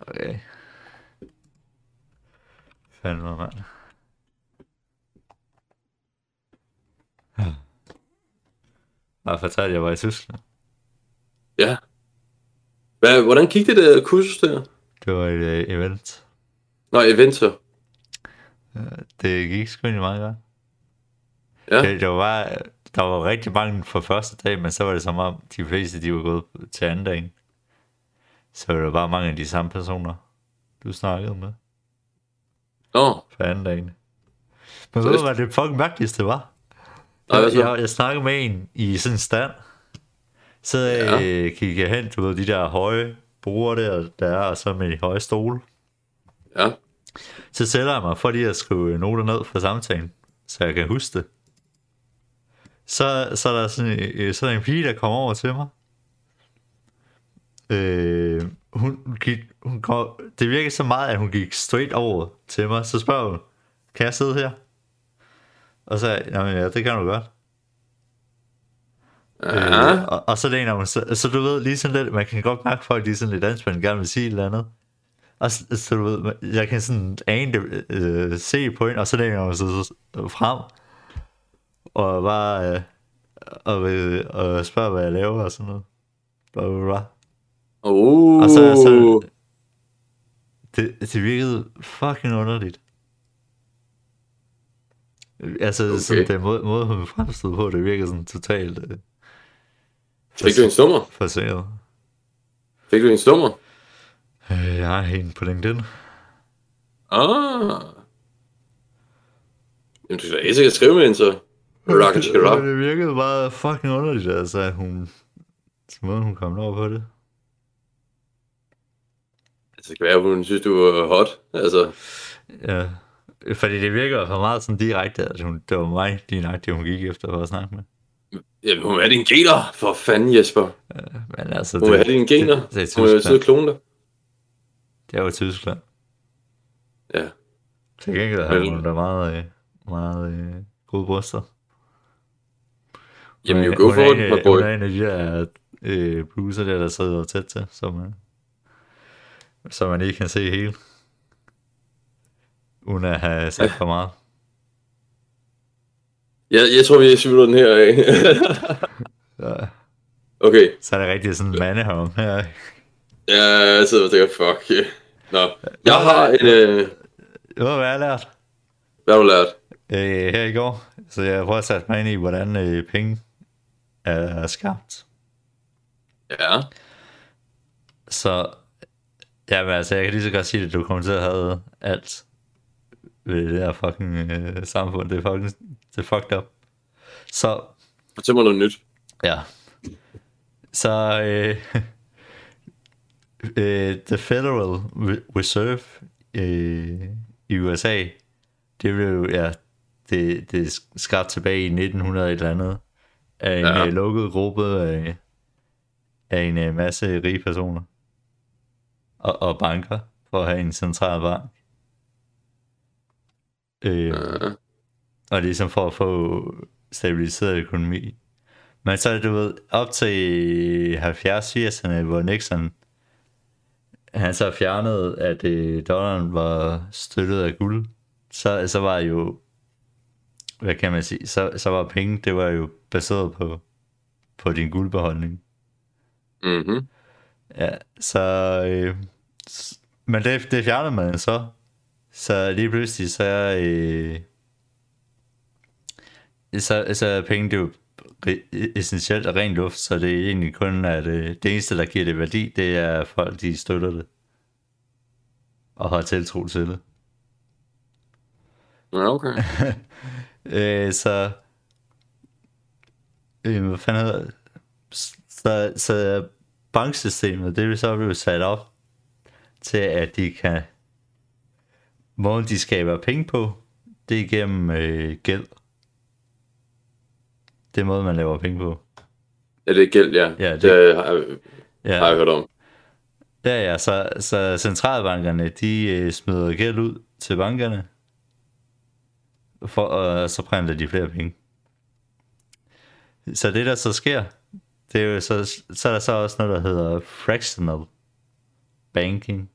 Okay. Fandme, mand. Jeg fortalte, at jeg var i Tyskland. Ja. Hvad, hvordan gik det der kursus der? Det var et uh, event. Nå, eventer. Det gik sgu egentlig meget godt. Ja. Det, det var bare, der var rigtig mange for første dag, men så var det som om, de fleste de var gået til anden dagen. Så var der bare mange af de samme personer, du snakkede med Nå, for anden dagen. Men Så ved du, det- hvad det fucking mærkeligste var? Jeg, jeg, jeg snakkede med en i sådan en stand. Så Ja. øh, kiggede jeg hen, du ved, de der høje bruger der, der er, og så med de høje stole. ja. Så sætter jeg mig for lige at skrive noter ned fra samtalen, så jeg kan huske det. Så, så er der sådan, øh, sådan en pige, der kommer over til mig. Øh, hun gik, hun kom, det virkede så meget, at hun gik straight over til mig. Så spørger hun, kan jeg sidde her? Og så "Jamen, ja, det kan du godt. Ja. Øh, og, og så læner hun, så, så du ved, lige sådan lidt, man kan godt mærke folk, de er sådan lidt anspændt, gerne vil sige et eller andet. Og så, så du ved, jeg kan sådan ane det, øh, se på hende, og så læner hun sig så frem, og bare, øh, og, øh, og spørger, hvad jeg laver, og sådan noget. Blah, blah, blah. Uh. Og så, så det, det virkede fucking underligt. Altså, okay. sådan den måde, måde, hun fremstod på, det virkede sådan totalt øh, Fik du en nummer? forsinket. Fik du en nummer? Øh, jeg har hende på LinkedIn. Ah. Jamen, du skal da sikkert skrive med hende, så. Rocket rock. det virkede bare fucking underligt, altså, at hun... Måden, hun kom over på det. Det kan være, hun synes, du var hot. Altså, Ja. Fordi det virker for meget sådan direkte, at hun, det var mig, din det hun gik efter for at snakke med. jamen, hun have dine gener. For fanden, Jesper. Men altså, Hun vil have dine gener. Det, det, Hun er vil sidde og Tyskland. klone dig. Det er jo Tyskland. Ja. Til gengæld har hun da meget, øh, meget øh, gode bryster. Jamen, Hun er- go hun er for it, my boy. Hun er en af de der øh, bluser der, der sidder tæt til, som, så man ikke kan se hele. Uden at have sagt for meget. Jeg, jeg tror, vi smider den her af. Ja. okay. Så er det rigtig sådan en mandehånd her. Ja, jeg sidder og tænker, fuck. Yeah. Nå. Jeg har en... Øh, Det var, hvad jeg har lært hvad har du lært? øh, her i går. Så jeg prøver at sætte mig ind i, hvordan øh, penge er skabt. Ja. Så ja, altså, jeg kan lige så godt sige, at du kommer til at have alt ved det her fucking øh, samfund. Det er fucking det er fucked up. Så Fortæl mig noget nyt. Ja. Så øh, øh, The Federal Re- Reserve øh, i USA, det blev ja, det, det er skabt tilbage i 1900 et eller andet af en Ja. ja. lukket gruppe af, af en øh, masse rige personer og, og banker for at have en central bank. Øh, Ja. og ligesom for at få stabiliseret økonomi. Men så er det, du ved, op til 70-80'erne, hvor Nixon, han så fjernede, at øh, dollaren var støttet af guld, så, så var jo, hvad kan man sige, så, så var penge, det var jo baseret på, på din guldbeholdning. Mhm. Ja, så, øh, men det, det fjernede man så, så lige pludselig, så, øh, så, så er penge, det jo essentielt ren luft, så det er egentlig kun, at øh, det eneste, der giver det værdi, det er folk, de støtter det. Og har tiltro til det. Okay. Øh, så, øh, hvad fanden hedder? Så, så banksystemet, det vil så blive sat op til, at de kan, måden de skaber penge på, det er gennem øh, gæld. Det er måden, man laver penge på. Ja, det er gæld, ja. Ja, det- det har, jeg- Ja. har jeg hørt om. Ja, ja, så, så centralbankerne, de øh, smider gæld ud til bankerne, for, og så printer de flere penge. Så det, der så sker, det er jo så, så er der så også noget, der hedder fractional banking.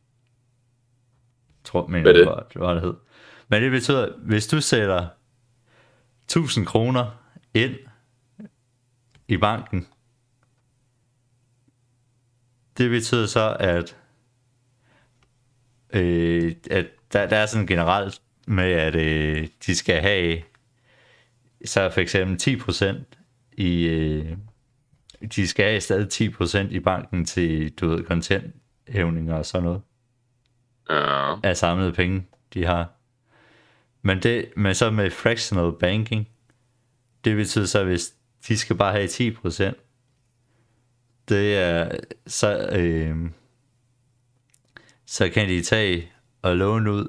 tror men Hvad er det? Var, var det hed. Men det betyder, hvis du sætter 1000 kroner ind i banken, det betyder så, at, øh, at der, der er sådan generelt med, at øh, de skal have så for eksempel 10% i, øh, de skal have stadig 10% i banken til, du ved, kontanthævninger og sådan noget Ja. af samlede penge, de har. Men, det, men så med fractional banking, det betyder så, hvis de skal bare have 10%, det er, så, øh, så kan de tage og låne ud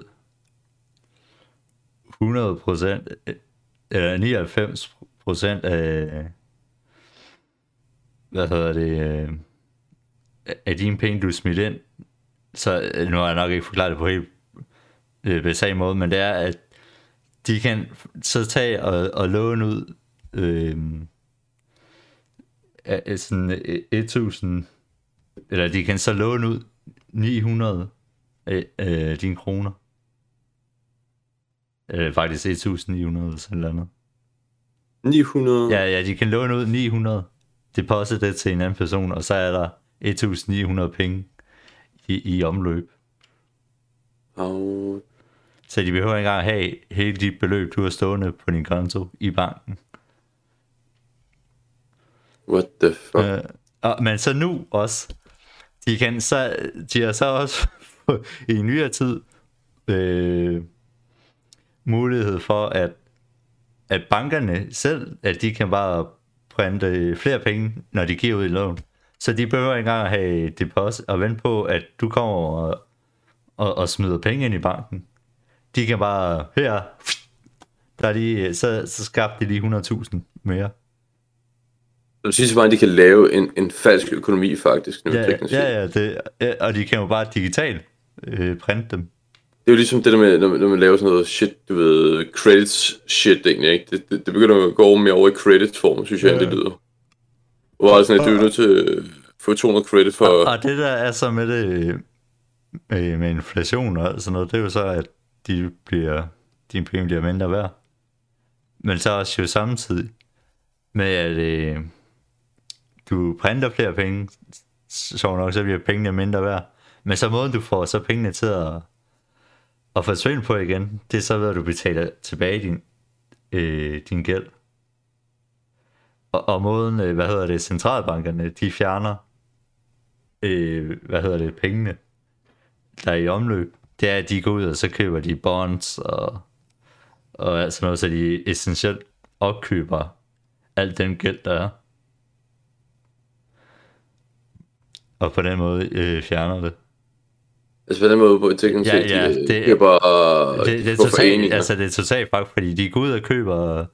100% øh, eller 99% af, hvad hedder det, øh, af dine penge, du smidt ind, så øh, nu har jeg nok ikke forklaret det på helt øh, basal måde, men det er, at de kan så tage og, og låne ud øh, af- sådan øh, 1000, eller de kan så låne ud 900 af øh, dine kroner. Eller faktisk 1900 eller sådan noget. 900. Ja, ja, de kan låne ud 900, deposit det til en anden person, og så er der 1900 penge i, i omløb. Og... Så de behøver ikke engang have hele dit beløb, du har stående på din konto i banken. What the fuck? Øh, og, men så nu også, de, kan så, de har så også i nyere tid øh, mulighed for, at, at bankerne selv, at de kan bare printe flere penge, når de giver ud i lån. Så de behøver ikke engang at have deposit og vente på, at du kommer og, og, og smider penge ind i banken. De kan bare, her, der er de, så, så skabte de lige 100.000 mere. Det synes bare, at de kan lave en, en falsk økonomi, faktisk. Nu, Ja, ja, ja, det, og de kan jo bare digitalt øh, printe dem. Det er jo ligesom det der med, når man, når man laver sådan noget shit, du ved, credits shit egentlig, ikke? Det, det, det begynder at gå mere over i credits form, synes jeg, end det lyder. Hvor er sådan, at du er nødt til at få 200 credit for... Og det der er så med det øh, med inflation og sådan noget, det er jo så, at de bliver, dine penge bliver mindre værd. Men så også jo samtidig med, at øh, du printer flere penge, så nok, så bliver pengene mindre værd. Men så måden du får så pengene til at, og forsvinde på igen, det er så ved, at du betaler tilbage din, øh, din gæld. Og, og måden, øh, hvad hedder det, centralbankerne, de fjerner øh, hvad hedder det, pengene, der er i omløb, det er, at de går ud, og så køber de bonds og, og alt sådan noget, så de essentielt opkøber alt den gæld, der er. Og på den måde øh, fjerner det. Altså på den måde, på teknisk Ja, set, ja, de, det- de er bare det, det er totalt, altså det er totalt faktisk, fordi de går ud og køber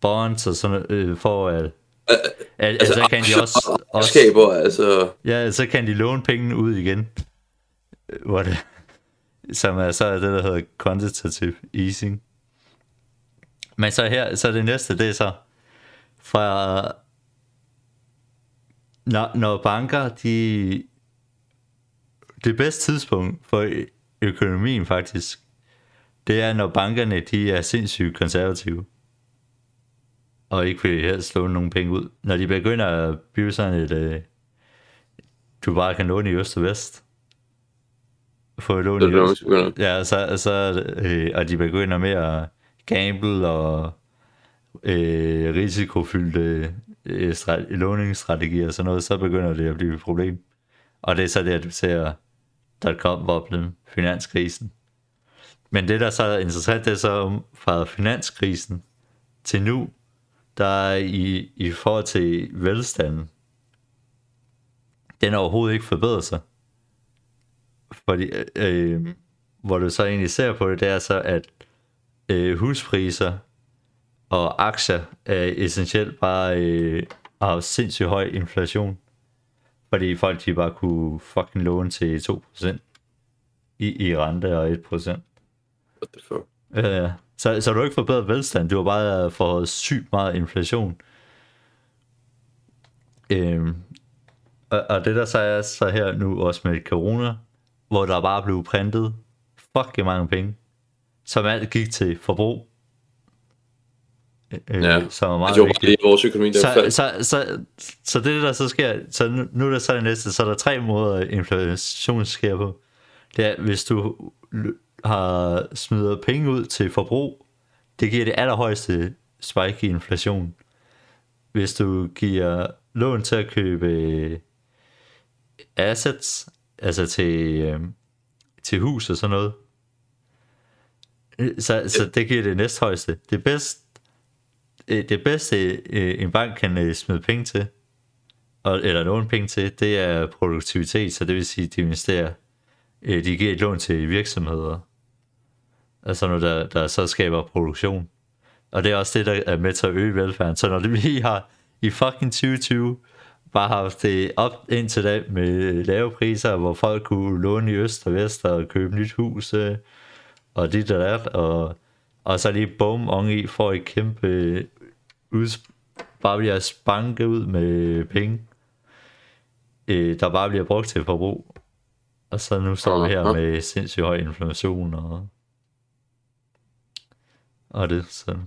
bonds og sådan øh, for at, at, altså, så kan de også, også skaber, altså... Ja, så kan de låne pengene ud igen. Øh, Hvor det, som er så er det, der hedder quantitative easing. Men så her, så det næste, det er så fra når, når banker, de det bedste tidspunkt for økonomien faktisk, det er når bankerne, de er sindssygt konservative og ikke vil helst låne nogen penge ud. Når de begynder at bygge sådan et, øh, du bare kan låne i øst og vest. Få et lån i øst. Ja, så, så øh, og de begynder med at gamble og øh, risikofyldte øh, stra- låningsstrategier og sådan noget, så begynder det at blive et problem. Og det er så det, at du ser dot-com-boblen, finanskrisen. Men det, der så er interessant, det er så fra finanskrisen til nu, der er i, i forhold til velstanden, den er overhovedet ikke forbedret sig. Fordi, øh, hvor du så egentlig ser på det, det er så, at øh, huspriser og aktier er essentielt bare øh, har sindssygt høj inflation. Fordi folk de bare kunne fucking låne til 2% i, i rente og 1%. What the fuck? Øh, så, så du har ikke forbedret velstand, du har bare fået sygt meget inflation. Øh, og, og det der så er så her nu også med corona, hvor der bare blev printet fucking mange penge, som alt gik til forbrug. Øh, Ja, som er meget Altså, var vigtigt. det, vores økonomi, der Så, faldt. så, så, så det der så sker, så nu, nu er der så det næste, så er der tre måder inflation sker på. Det er, hvis du har smider penge ud til forbrug, det giver det allerhøjeste spike i inflation. Hvis du giver lån til at købe øh, assets, altså til, øh, til hus og sådan noget, øh, så, så det giver det næsthøjeste. Det bedste Øh, det bedste øh, en bank kan øh, smide penge til, og, eller låne penge til, det er produktivitet, så det vil sige, at de investerer, de giver et lån til virksomheder, altså noget, der, der så skaber produktion. Og det er også det, der er med til at øge velfærden. Så når vi har i fucking 2020 bare haft det op indtil da med lave priser, hvor folk kunne låne i øst og vest og købe nyt hus, og dit og dat, og, og så lige bum on i for et kæmpe øh, uds- bare bliver spanket ud med penge, øh, der bare bliver brugt til forbrug. Og så nu står vi her med sindssygt høj inflation og, og det, så...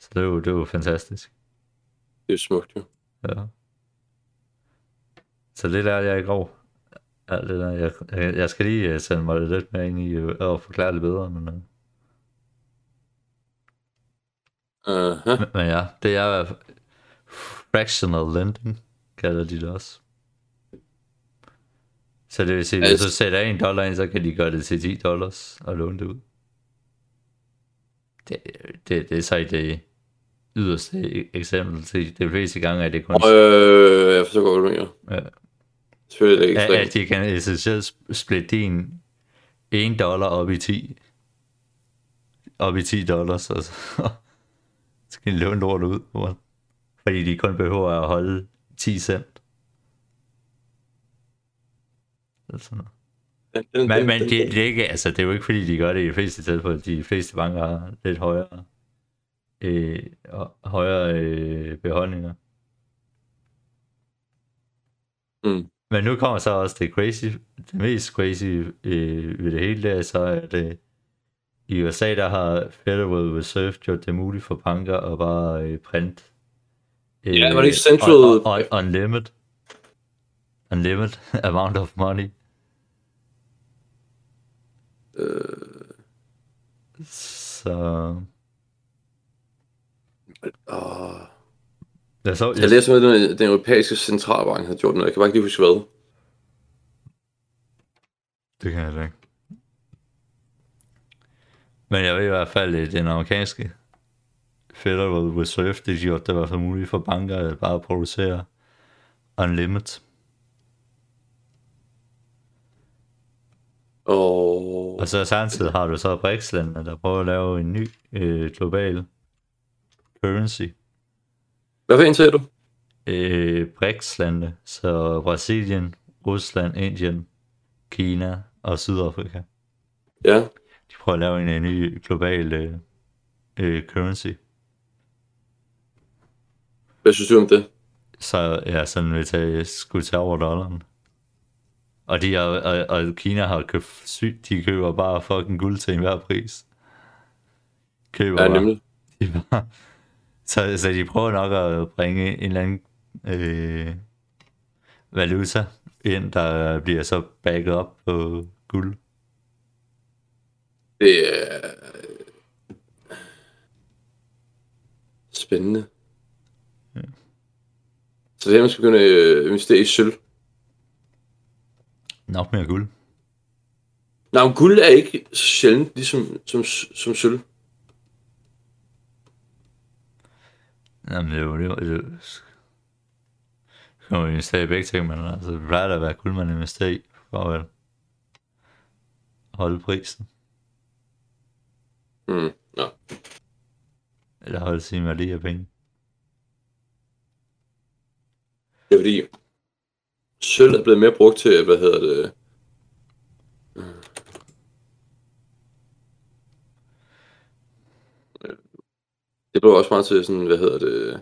Så det er jo, det er jo fantastisk. Det er smukt, jo. Ja. Så det lærte jeg i går. Alt det der. Jeg, jeg, skal lige uh, sende mig lidt mere ind i øh, og forklare det bedre, men, uh, Aha. men, men ja, det er fractional lending, kalder de det også. Så det vil sige, hvis Altså- du sætter en dollar ind, så kan de gøre det til 10 dollars og låne det ud. Det, det, det er så i det yderste eksempel til de fleste gange, at det kun øh, jeg forstår godt, hvad du mener. Ja. Selvfølgelig ikke at, at de kan essentielt sp- splitte din 1 dollar op i 10 op i 10 dollars og så skal de låne lort ud hvor- fordi de kun behøver at holde 10 cent Eller sådan noget. Den- men, den- men det, det, er ikke, altså, det er jo ikke fordi de gør det i de fleste tilfælde de fleste banker har lidt højere øh, højere øh, beholdninger Mm. Men nu kommer så også det crazy, det mest crazy øh, ved det hele, det er så, at øh, i USA, der har Federal Reserve gjort det muligt for banker at bare øh, printe øh, Ja, var det ikke central- un- un- unlimited, unlimited amount of money. Øh, Så åh. Jeg så, Jeg læste med, at den, den europæiske centralbank har gjort noget. Jeg kan bare ikke lige huske hvad. Det kan jeg da ikke. Men jeg ved i hvert fald, at den amerikanske Federal Reserve, det gjorde det i hvert fald muligt for banker at bare producere unlimited. Og Og så samtidig har du så BRICS-landene, der prøver at lave en ny øh, global currency. Hvad for en sagde du? Øh, BRICS-landene, så Brasilien, Rusland, Indien, Kina og Sydafrika. Ja. De prøver at lave en, en ny global øh, øh, currency. Hvad synes du om det? så ja, sådan vil tage, skulle tage over dollaren. Og, de er, og, og Kina har købt sygt, de køber bare fucking guld til enhver pris. Køber Ja, bare, nemlig. de bare, så, så de prøver nok at bringe en eller anden øh, valuta ind, der bliver så backet op på guld. Det er... Spændende. Så det her, man skal begynde at øh, investere i sølv. Nok mere guld. Nej, men guld er ikke så sjældent ligesom som, som sølv. Jamen, det jo det. jo- det Så kan man investere i begge ting, men altså, det plejer da at være guld, man investerer i, for at holde prisen. Mm. Nå. Eller holde sin værdi af penge. Det er fordi, sølv er blevet mere brugt til, hvad hedder det, det blev også meget til sådan, hvad hedder det,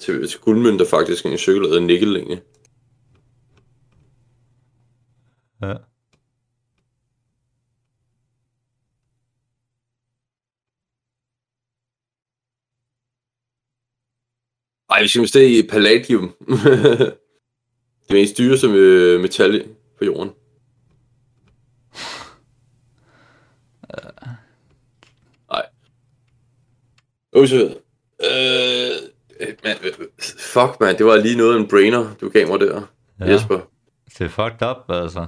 til, til guldmønter faktisk en cykel, der hedder nikkel egentlig. Ja. Ej, vi skal investere i palladium. det mest dyreste med metal på jorden. Også, øh, man, fuck man, det var lige noget en brainer, du gav mig der, ja. Jesper. Det er fucked up, altså.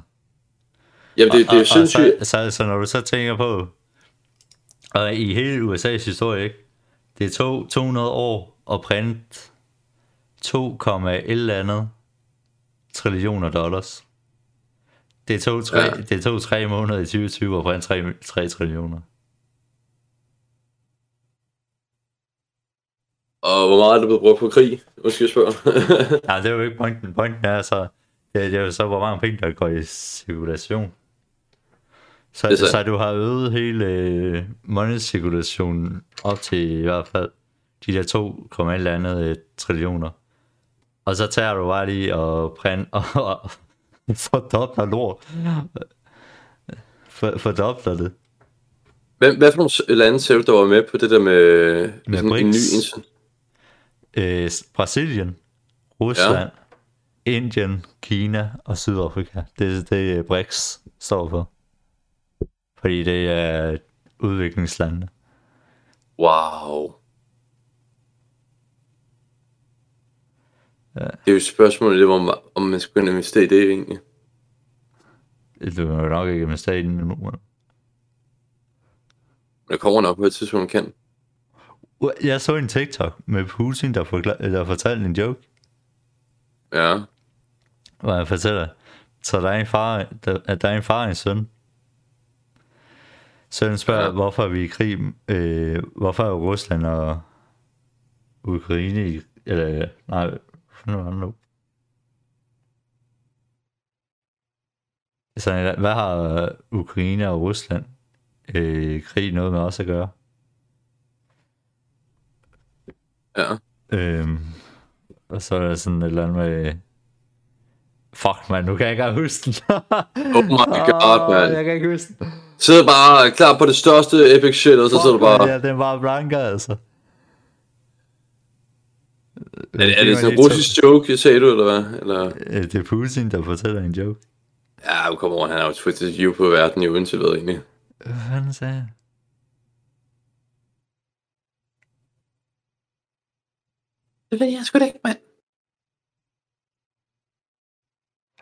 Jamen, det, det er sindssygt. Så, så, så, når du så tænker på, og i hele USA's historie, ikke? Det tog 200 år at printe 2, eller andet trillioner dollars. Det tog tre, ja. det tog tre måneder i 2020 at printe 3, 3 trillioner. Og hvor meget er det blevet brugt på krig? Måske jeg spørge. Nej, det er jo ikke pointen. Pointen er så, det, det er jo så, hvor mange penge, der går i cirkulation. Så, så. så du har øget hele øh, money-cirkulationen op til i hvert fald de der 2, eller andet øh, trillioner. Og så tager du bare lige og print og, og fordobler lort. For, fordobler det. Hvad, hvad for nogle lande ser du, der var med på det der med, med sådan en ny? Øh, Brasilien, Rusland, ja. Indien, Kina og Sydafrika. Det er det, BRICS står for. Fordi det er udviklingslandene. Wow. Ja. Det er jo spørgsmålet, det var, om man skulle investere i det egentlig. Det jo nok ikke investere i det nu. Men det kommer nok på et tidspunkt, kan. Jeg så en TikTok med Putin, der, forklar- der fortalte en joke. Ja. Hvor han fortæller, så der er en far, der, at der er en far og en søn. Sønnen spørger, ja. hvorfor er vi i krig, øh, hvorfor er Rusland og Ukraine i, eller nej, nu er nu. Så hvad har Ukraine og Rusland øh, krig noget med os at gøre? Ja. Øhm, og så er der sådan et eller andet med... Fuck, man, nu kan jeg ikke huske den. oh my god, man. Jeg kan ikke huske den. Sidder bare klar på det største epic shit, og så sidder du bare... Ja, den var blanker, altså. Er, er det sådan en russisk joke, sagde du, eller hvad? Eller? Det er Putin, der fortæller en joke. Ja, kom over, han har jo twittet view på verden i indtil hvad egentlig. Hvad fanden sagde jeg? Det ved jeg sgu da ikke, mand.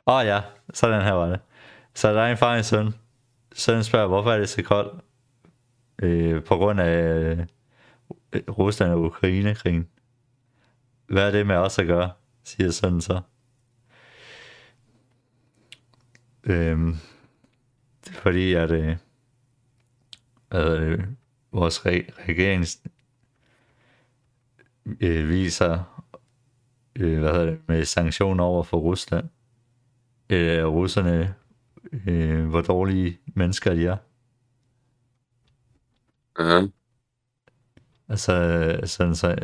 Åh oh, ja, sådan her var det. Så der er en far og en søn. Sønnen spørger, hvorfor er det så koldt? Øh, på grund af øh, Rusland og Ukraine-krigen. Hvad er det med os at gøre? Siger sønnen så. Øhm, fordi, at øh, øh, vores re- regering øh, viser øh, hvad hedder det, med sanktioner over for Rusland. Øh, russerne, øh, hvor dårlige mennesker de er. Uh-huh. Altså, sådan så,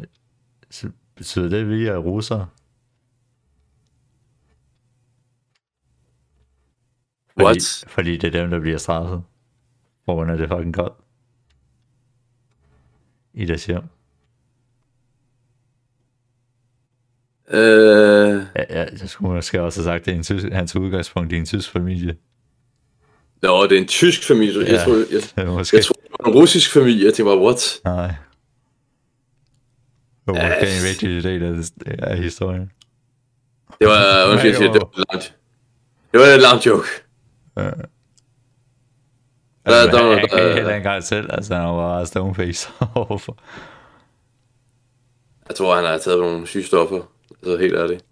så betyder det, at vi er russere? Fordi, What? Fordi det er dem, der bliver straffet. Grund af det fucking koldt. I deres hjem. Øh... Ja, ja, jeg skulle måske også have sagt, at det er en hans udgangspunkt i en tysk familie. Nå, det er en tysk familie. Ja, jeg tror, jeg, er måske. jeg tror, det var en russisk familie. Jeg tænkte bare, what? Nej. Det var måske en vigtig del af, af historien. Det var, undskyld, jeg siger, det var langt. Det var et langt joke. Ja. Der- Altså, der- han, han der- heller ikke engang selv, altså han var bare stoneface overfor. Jeg tror, han har taget nogle syge Altså, helt ærligt.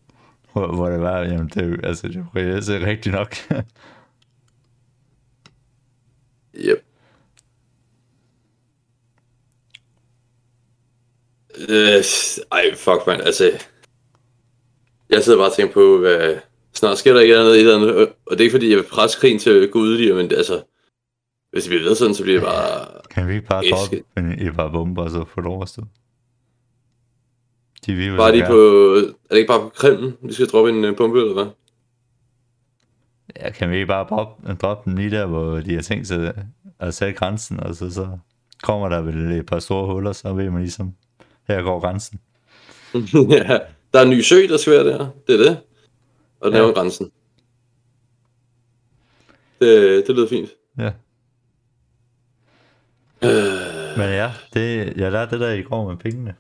Hvor, hvor det var, jamen det altså det er jo reelt rigtigt nok. Yep. Øh, ej, fuck, man. Altså, jeg sidder bare og tænker på, hvad... Snart sker der ikke andet, et eller andet, og- det er ikke fordi, jeg vil presse krigen til at gå yderligere, men altså, hvis det bliver ved sådan, så bliver det bare... kan vi ikke bare Elsker. droppe en- par bomber, og så få det overstået? De vil jo Bare gerne- på... Er det ikke bare på Krimmen, vi skal droppe en øh, bombe, eller hvad? Ja, kan vi ikke bare droppe, droppe dem lige der, hvor de har tænkt sig at sætte grænsen, og så, så kommer der vel et par store huller, så ved man ligesom, her går grænsen. ja, der er en ny sø, der skal være der. Det er det. Og den Ja. er jo grænsen. Det, det lyder fint. Ja. Øh, Men ja, det, jeg lærte det der i går med pengene.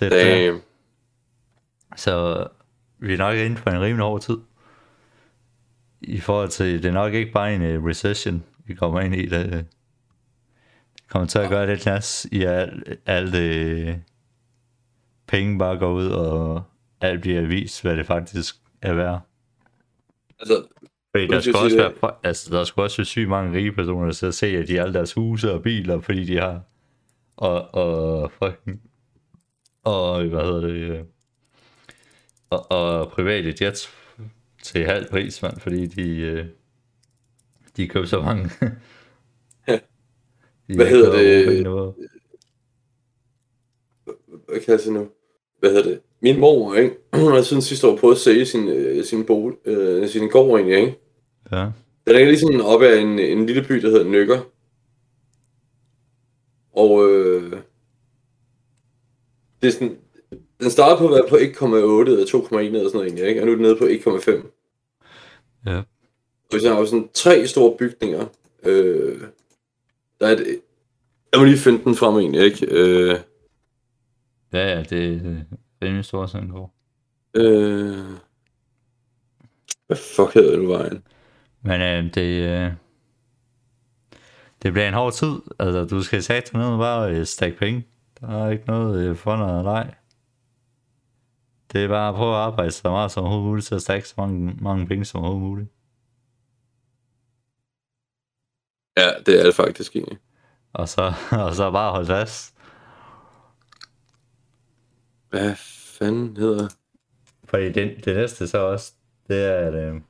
Der. damn. Så vi er nok inde på en rimelig hård tid. I forhold til, det er nok ikke bare en uh, recession, vi kommer ind i. Det, det kommer til at gøre lidt nas i alt, alt uh, penge bare går ud, og alt bliver vist, hvad det faktisk er værd. Altså, Fordi der skal, også være, fo- altså, der skal også være sygt mange rige personer, der sidder og se, at de har alle deres huse og biler, fordi de har... Og, og fucking... Og hvad hedder det? øh, Og, og private jets til halv pris, mand, fordi de... øh, De køber så mange... Ja. De Hvad hedder det? hvad kan jeg sige nu? Hvad hedder det? Min mor, ikke? Hun har siden sidste år prøvet at sælge sin, øh, sin, bolig, øh, sin gård egentlig, ikke? Ja. Den er ligesom op af en, en lille by, der hedder Nykker. Og øh, det er sådan, den startede på at være på 1,8 eller 2,1 eller sådan noget egentlig, ikke? Og nu er den nede på 1,5. Ja. Og så har jo sådan tre store bygninger. Øh, der er et, jeg må lige finde den frem egentlig, ikke? Øh, Ja, ja, det er rimelig stort sådan går. øh, hvad fuck hedder den vejen? Men øh, det, øh, det bliver en hård tid. Altså, du skal tage ned og bare øh, stack penge. Der er ikke noget øh, for noget leg. Det er bare at prøve at arbejde så meget som overhovedet muligt, at stack så mange, mange penge som overhovedet muligt. Ja, det er det faktisk egentlig. Og så, og så bare holde fast. Hvad fanden hedder Fordi det, det næste så også, det er, at øh,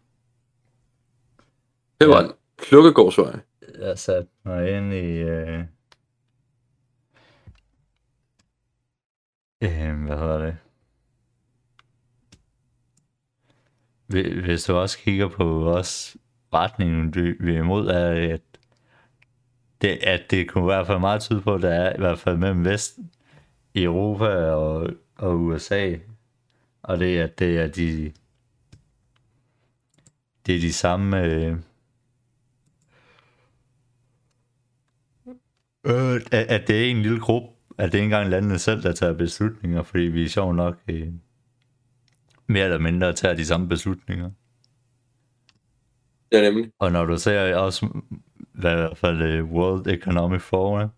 Det var en Klukkegårdsvej. jeg satte mig ind i... Øh, øh, hvad hedder det? Hvis du også kigger på os retningen, vi, vi er imod, er, at det, at det kunne i hvert fald meget tyde på, at der er i hvert fald mellem Vest, Europa og, og USA, og det er, at det er de det er de samme øh, Øh, at, at det er en lille gruppe, at det ikke engang landene selv, der tager beslutninger, fordi vi er sjov nok øh, mere eller mindre tager de samme beslutninger. Ja, nemlig. Og når du ser også, hvad i hvert fald øh, World Economic Forum,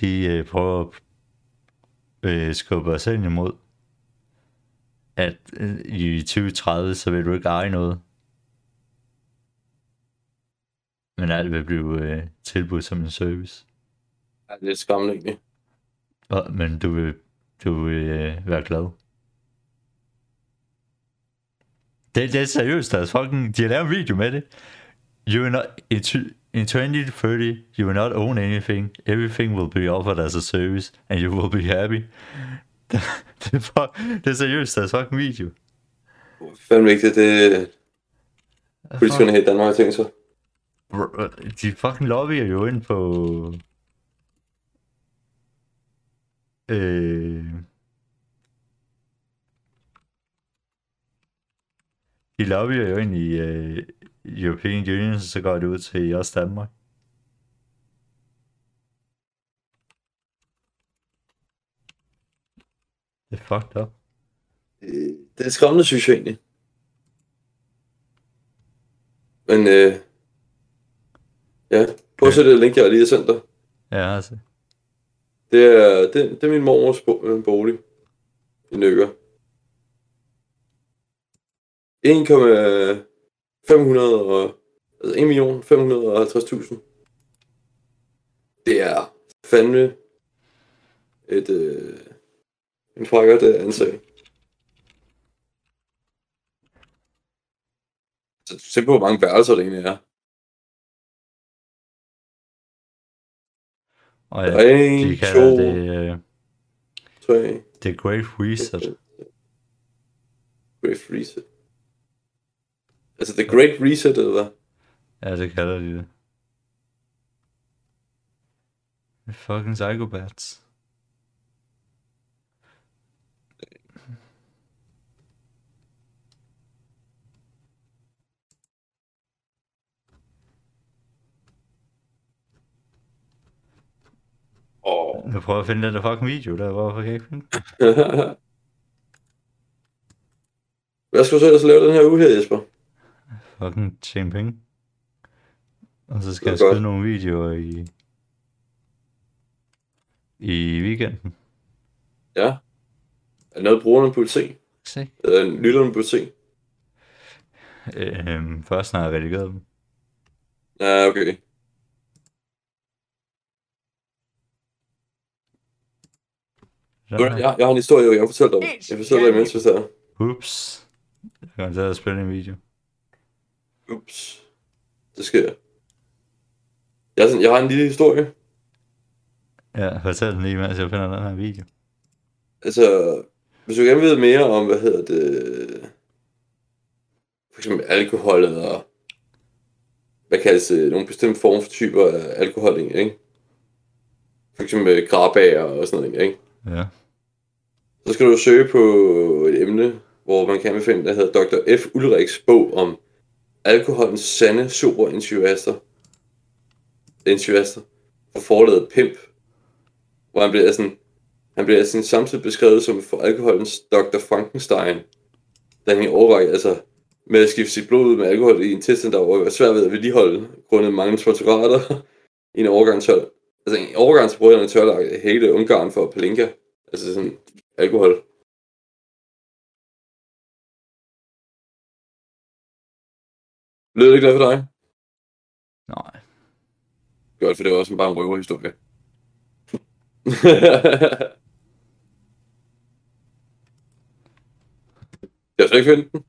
de øh, prøver at øh, skubbe os ind imod, at øh, i 2030, så vil du ikke eje noget. Men alt vil blive øh, tilbudt som en service. Ja, det er egentlig. Og, men du vil, du vil øh, være glad. Det, det er seriøst, altså fucking, de har lavet en video med det. You will not, in, in 2030, you will not own anything. Everything will be offered as a service, and you will be happy. det, det, er, for, det er seriøst, altså fucking video. Fandme vigtigt, det politikerne her i Danmark har tænkt sig. Bro, De fucking lobbyer jo ind på... Øh... De lobbyer jo ind i øh, European Union, så går det ud til os Danmark. Det er fucked up. Øh, Det er skræmmende, synes jeg egentlig. Men øh, ja, prøv at se det link, jeg lige har sendt dig. Ja, altså. Det er, det, det er min mormors bo- øh, bolig i Nykker. 1,500 og altså 1 million 550.000. Det er fandme et øh, en frækkert øh, ansag. Så se på, hvor mange værelser det egentlig er. Og ja, Der er en, de kalder to, det... Øh, 3. The Great Reset. Great Reset. Altså The Great Reset, eller hvad? Ja, det kalder de det. Fucking psychopaths. Åh. Jeg prøver at finde den der fucking video der, hvorfor kan jeg ikke finde? Hvad skal du så ellers lave den her uge her, Jesper? Fucking tjene penge. Og så skal jeg skyde godt. nogle videoer i... I weekenden. Ja. Er det noget, brugerne burde se? Se. Eller lytterne burde se? Øhm, først når jeg har redigeret dem. Ja, okay. Så, Jeg, jeg har en historie, jeg kan fortælle dig. Jeg fortæller dig imens, hvis det er. Ups. Jeg kommer til at spille en video. Ups. Det sker. Jeg, er sådan, jeg har en lille historie. Ja, fortæl den lige, mens jeg finder den her video. Altså, hvis du gerne vil vide mere om, hvad hedder det, for eksempel alkohol eller, hvad kaldes det, nogle bestemte former for typer af alkohol, ikke? For eksempel grabager og sådan noget, ikke? Ja. Så skal du søge på et emne, hvor man kan finde, der hedder Dr. F. Ulrichs bog om alkoholens sande superintuaster. Intuaster. For forladet Pimp. Hvor han bliver sådan, han bliver sådan samtidig beskrevet som for alkoholens Dr. Frankenstein. Da han i overrække, altså med at skifte sit blod ud med alkohol i en tilstand, der var svært ved at vedligeholde, grundet mange sponsorater i en overgang. Altså en overgang til brødrene tørlagt hele Ungarn for Palinka. Altså sådan alkohol. Lød det ikke det for dig? Nej. Godt, for det var også bare en røverhistorie. jeg skal ikke finde den.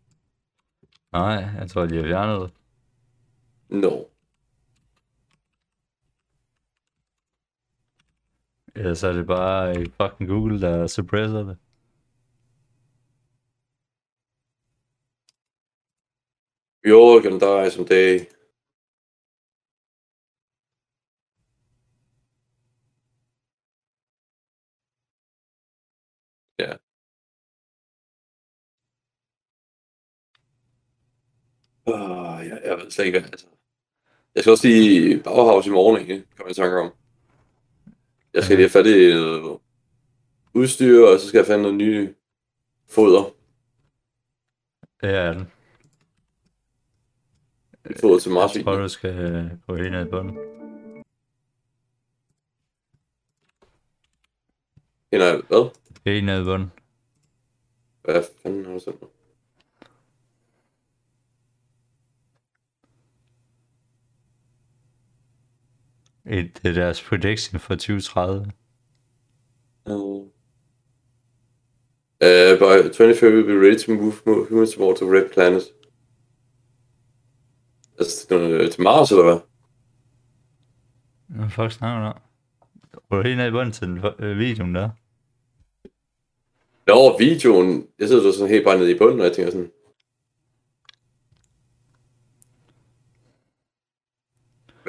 Nej, jeg tror, de har fjernet det. No. Ellers så er det bare øh, fucking Google, der suppresser det. You're dig som dag. Ja. Uh, jeg, jeg ved slet ikke, hvad altså. Jeg skal også sige Bauhaus i morgen, ikke? Kan man tanke om. Jeg skal lige have fat i noget udstyr, og så skal jeg have i noget nye foder. Er den. Foder til Jeg marsvin. tror, du skal øh, gå helt ned på den. Eller hvad? Helt ned på den. Hvad fanden har du sendt mig? Et, det er deres prediction for 2030. Uh, uh, by 25 we'll be ready to move mo- humans towards the red planet. Altså, til, øh, til Mars, eller hvad? Hvad fuck snakker du om? Går du helt ned i bunden til den, øh, videoen der? Nå, videoen. Jeg sidder så sådan helt bare nede i bunden, og jeg tænker sådan...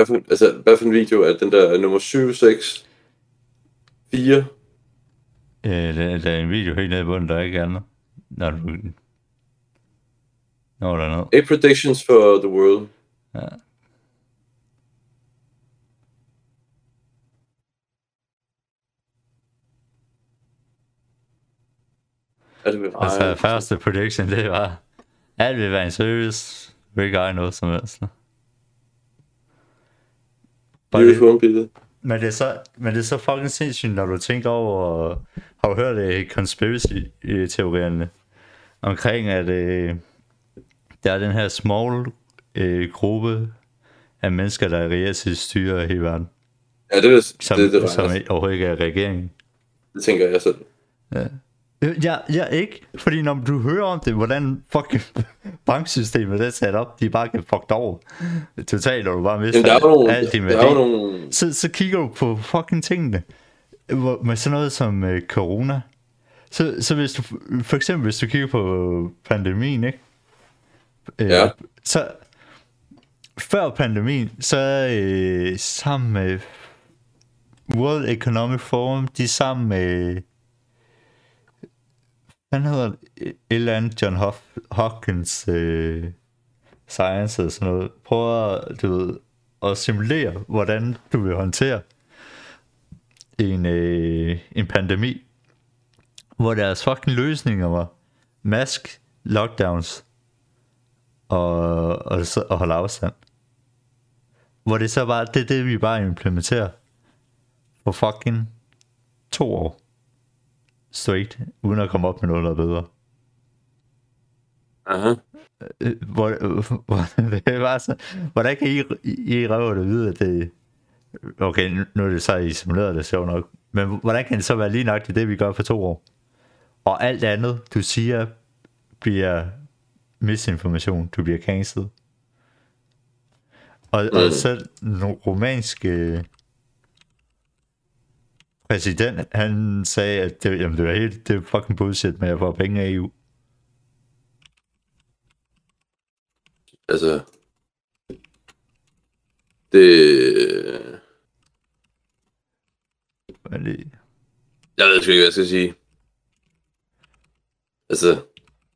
Hvad for, altså, hvad for en video er den der nummer 7, 6, 4? Øh, der, der er en video helt ned i bunden, der er ikke andet. Når du... Når der er noget. 8 predictions for the world. Ja. Er det Altså, første prediction, det var, alt vil være en service. Ikke eje noget som helst. Bare Beautiful det, billede. men, det er så, men det er så fucking sindssygt, når du tænker over, har du hørt det conspiracy-teorierne omkring, at øh, der er den her small øh, gruppe af mennesker, der reelt set styrer hele verden, Ja, det, vil, som, det, det, det, som det, overhovedet ikke er regeringen. det tænker jeg selv. Ja. Øh, Ja, ja, ikke. Fordi når du hører om det, hvordan fucking banksystemet det er sat op, de bare kan fucked over. Totalt, og du bare mister Jamen, der er nogle, alt din der er værdi. nogle, Så, så kigger du på fucking tingene. Hvor, med sådan noget som øh, corona. Så, så hvis du, for eksempel hvis du kigger på pandemien, ikke? Øh, Ja. Så før pandemien, så øh, sammen med World Economic Forum, de sammen med han hedder et eller andet John Hoff, Hopkins øh, Science og sådan noget, prøver du ved, at simulere, hvordan du vil håndtere en, øh, en pandemi, hvor deres fucking løsninger var mask, lockdowns og, og, og holde afstand. Hvor det så bare, det er det, vi bare implementerer for fucking to år straight, uden at komme op med noget, der er bedre. Aha. Øh, Hvor, øh, hvor det er bare så, hvordan kan I, I, I røve det vide, at det, okay, nu- er det så I simuleret det sjovt nok, men hvordan kan det så være lige nok det, det vi gør for to år? Og alt andet, du siger, bliver misinformation, du bliver cancelled. Og, mm. og selv den romanske præsident, han sagde, at det, jamen, det var helt det er fucking bullshit med at få penge af EU. Altså... Det... Men det, Jeg ved sgu ikke, hvad jeg skal sige. Altså,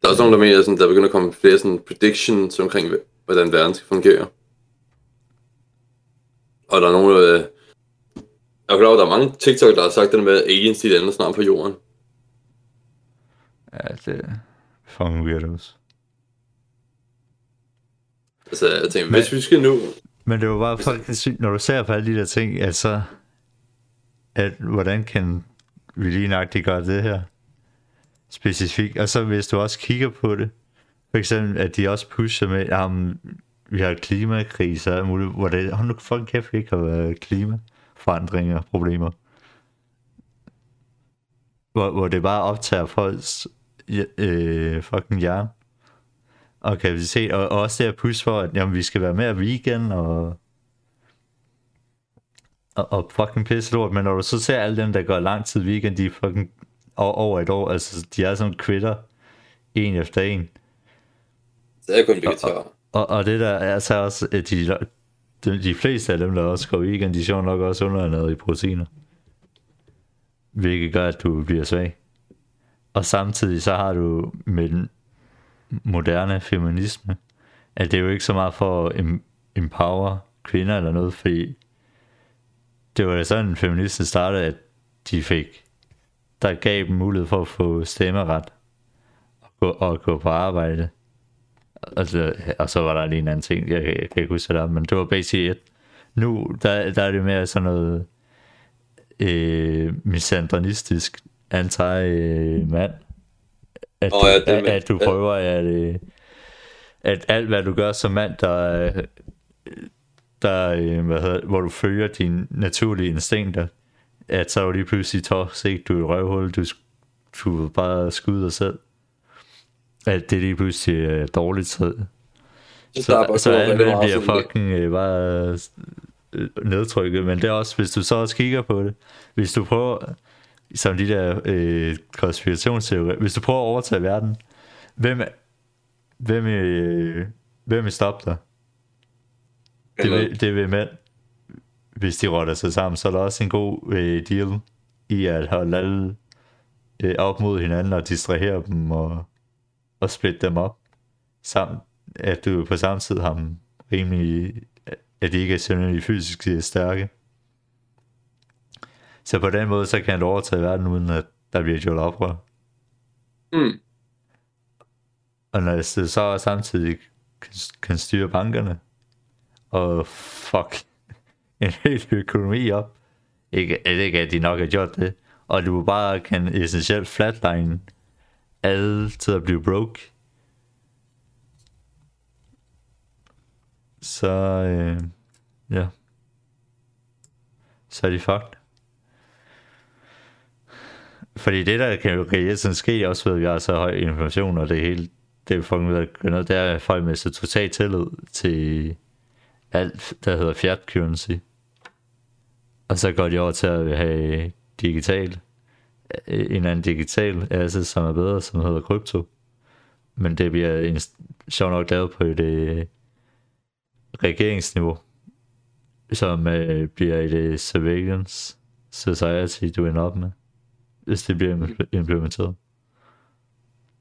der er også nogen, der mener, sådan, der begynder at komme flere sådan, predictions omkring, hvordan verden skal fungere. Og der er nogen, der... Jeg er klar over, der er mange TikTok, der har sagt det der med, at aliens de lander snart på jorden. ja, det er fucking weirdos. Altså, jeg tænker, hvis vi skal nu... Men det var bare fucking sygt, når du ser på alle de der ting, altså, at hvordan kan vi lige nøjagtigt gøre det her specifikt, og så hvis du også kigger på det, for eksempel, at de også pusher med, at vi har klimakriser og muligt, hvor det, hold nu fucking kæft, vi ikke har været klimaforandringer, problemer. Hvor, hvor det bare optager folks øh, fucking hjerne og kapacitet, og, og også det at push for, at jamen, vi skal være mere vegan, og, og, og fucking pisse lort, men når du så ser alle dem, der går lang tid vegan, de er fucking over, et år, altså de er sådan quitter, en efter en, Så er kun vegetar. og, og det der er så også, at de, de, de fleste af dem, der også går vegan, de er sjovt nok også underernæret i proteiner. Hvilket gør, at du bliver svag. Og samtidig så har du med den moderne feminisme, at det er jo ikke så meget for at empower kvinder eller noget, fordi det var sådan, en startede, at de fik, der gav dem mulighed for at få stemmeret og gå, og gå på arbejde. Altså, og så var der lige en anden ting, jeg, kan- jeg kan ikke huske det, der, men det var basic et. Nu, der, der er det mere sådan noget øh, misandronistisk anti-mand. At, du, ja, det at, at du prøver at, øh, at alt hvad du gør som mand, der, der øh, hvad hedder, hvor du følger dine naturlige instinkter, at så er du lige pludselig toxic, du er et røvhul, du, du bare skyde dig selv. At det lige pludselig er dårligt, så, så, Starbucks så var alt meget bliver fucking øh, bare øh, nedtrykket, men det er også, hvis du så også kigger på det, hvis du prøver, som de der øh, konspirationsteorier, hvis du prøver at overtage verden, hvem, hvem, øh, hvem vil stoppe dig? Det vil, det vil mænd, hvis de rotter sig sammen, så er der også en god øh, deal i at holde alle øh, op mod hinanden og distrahere dem og, og splitte dem op. Samt at du på samme tid har dem rimelig, at de ikke er synderligt fysisk stærke. Så på den måde, så kan du overtage verden, uden at der bliver gjort oprør. Mm. Og når det så samtidig kan, kan styre bankerne, og fuck en hel økonomi op, ikke, ikke at de nok har gjort det, og du bare kan essentielt flatline altid at blive broke, så øh, ja, så er de fucked. Fordi det der kan jo reelt sådan ske, også ved at vi har så høj information, og det hele, det er fucking ved at gøre noget, det er at folk mister så totalt tillid til alt, der hedder fiat currency. Og så går de over til at have digital. Øh, en eller anden digital asset, som er bedre, som hedder krypto. Men det bliver en, sjov nok lavet på et øh, regeringsniveau, som øh, bliver et øh, surveillance society, du ender op med, hvis det bliver implementeret.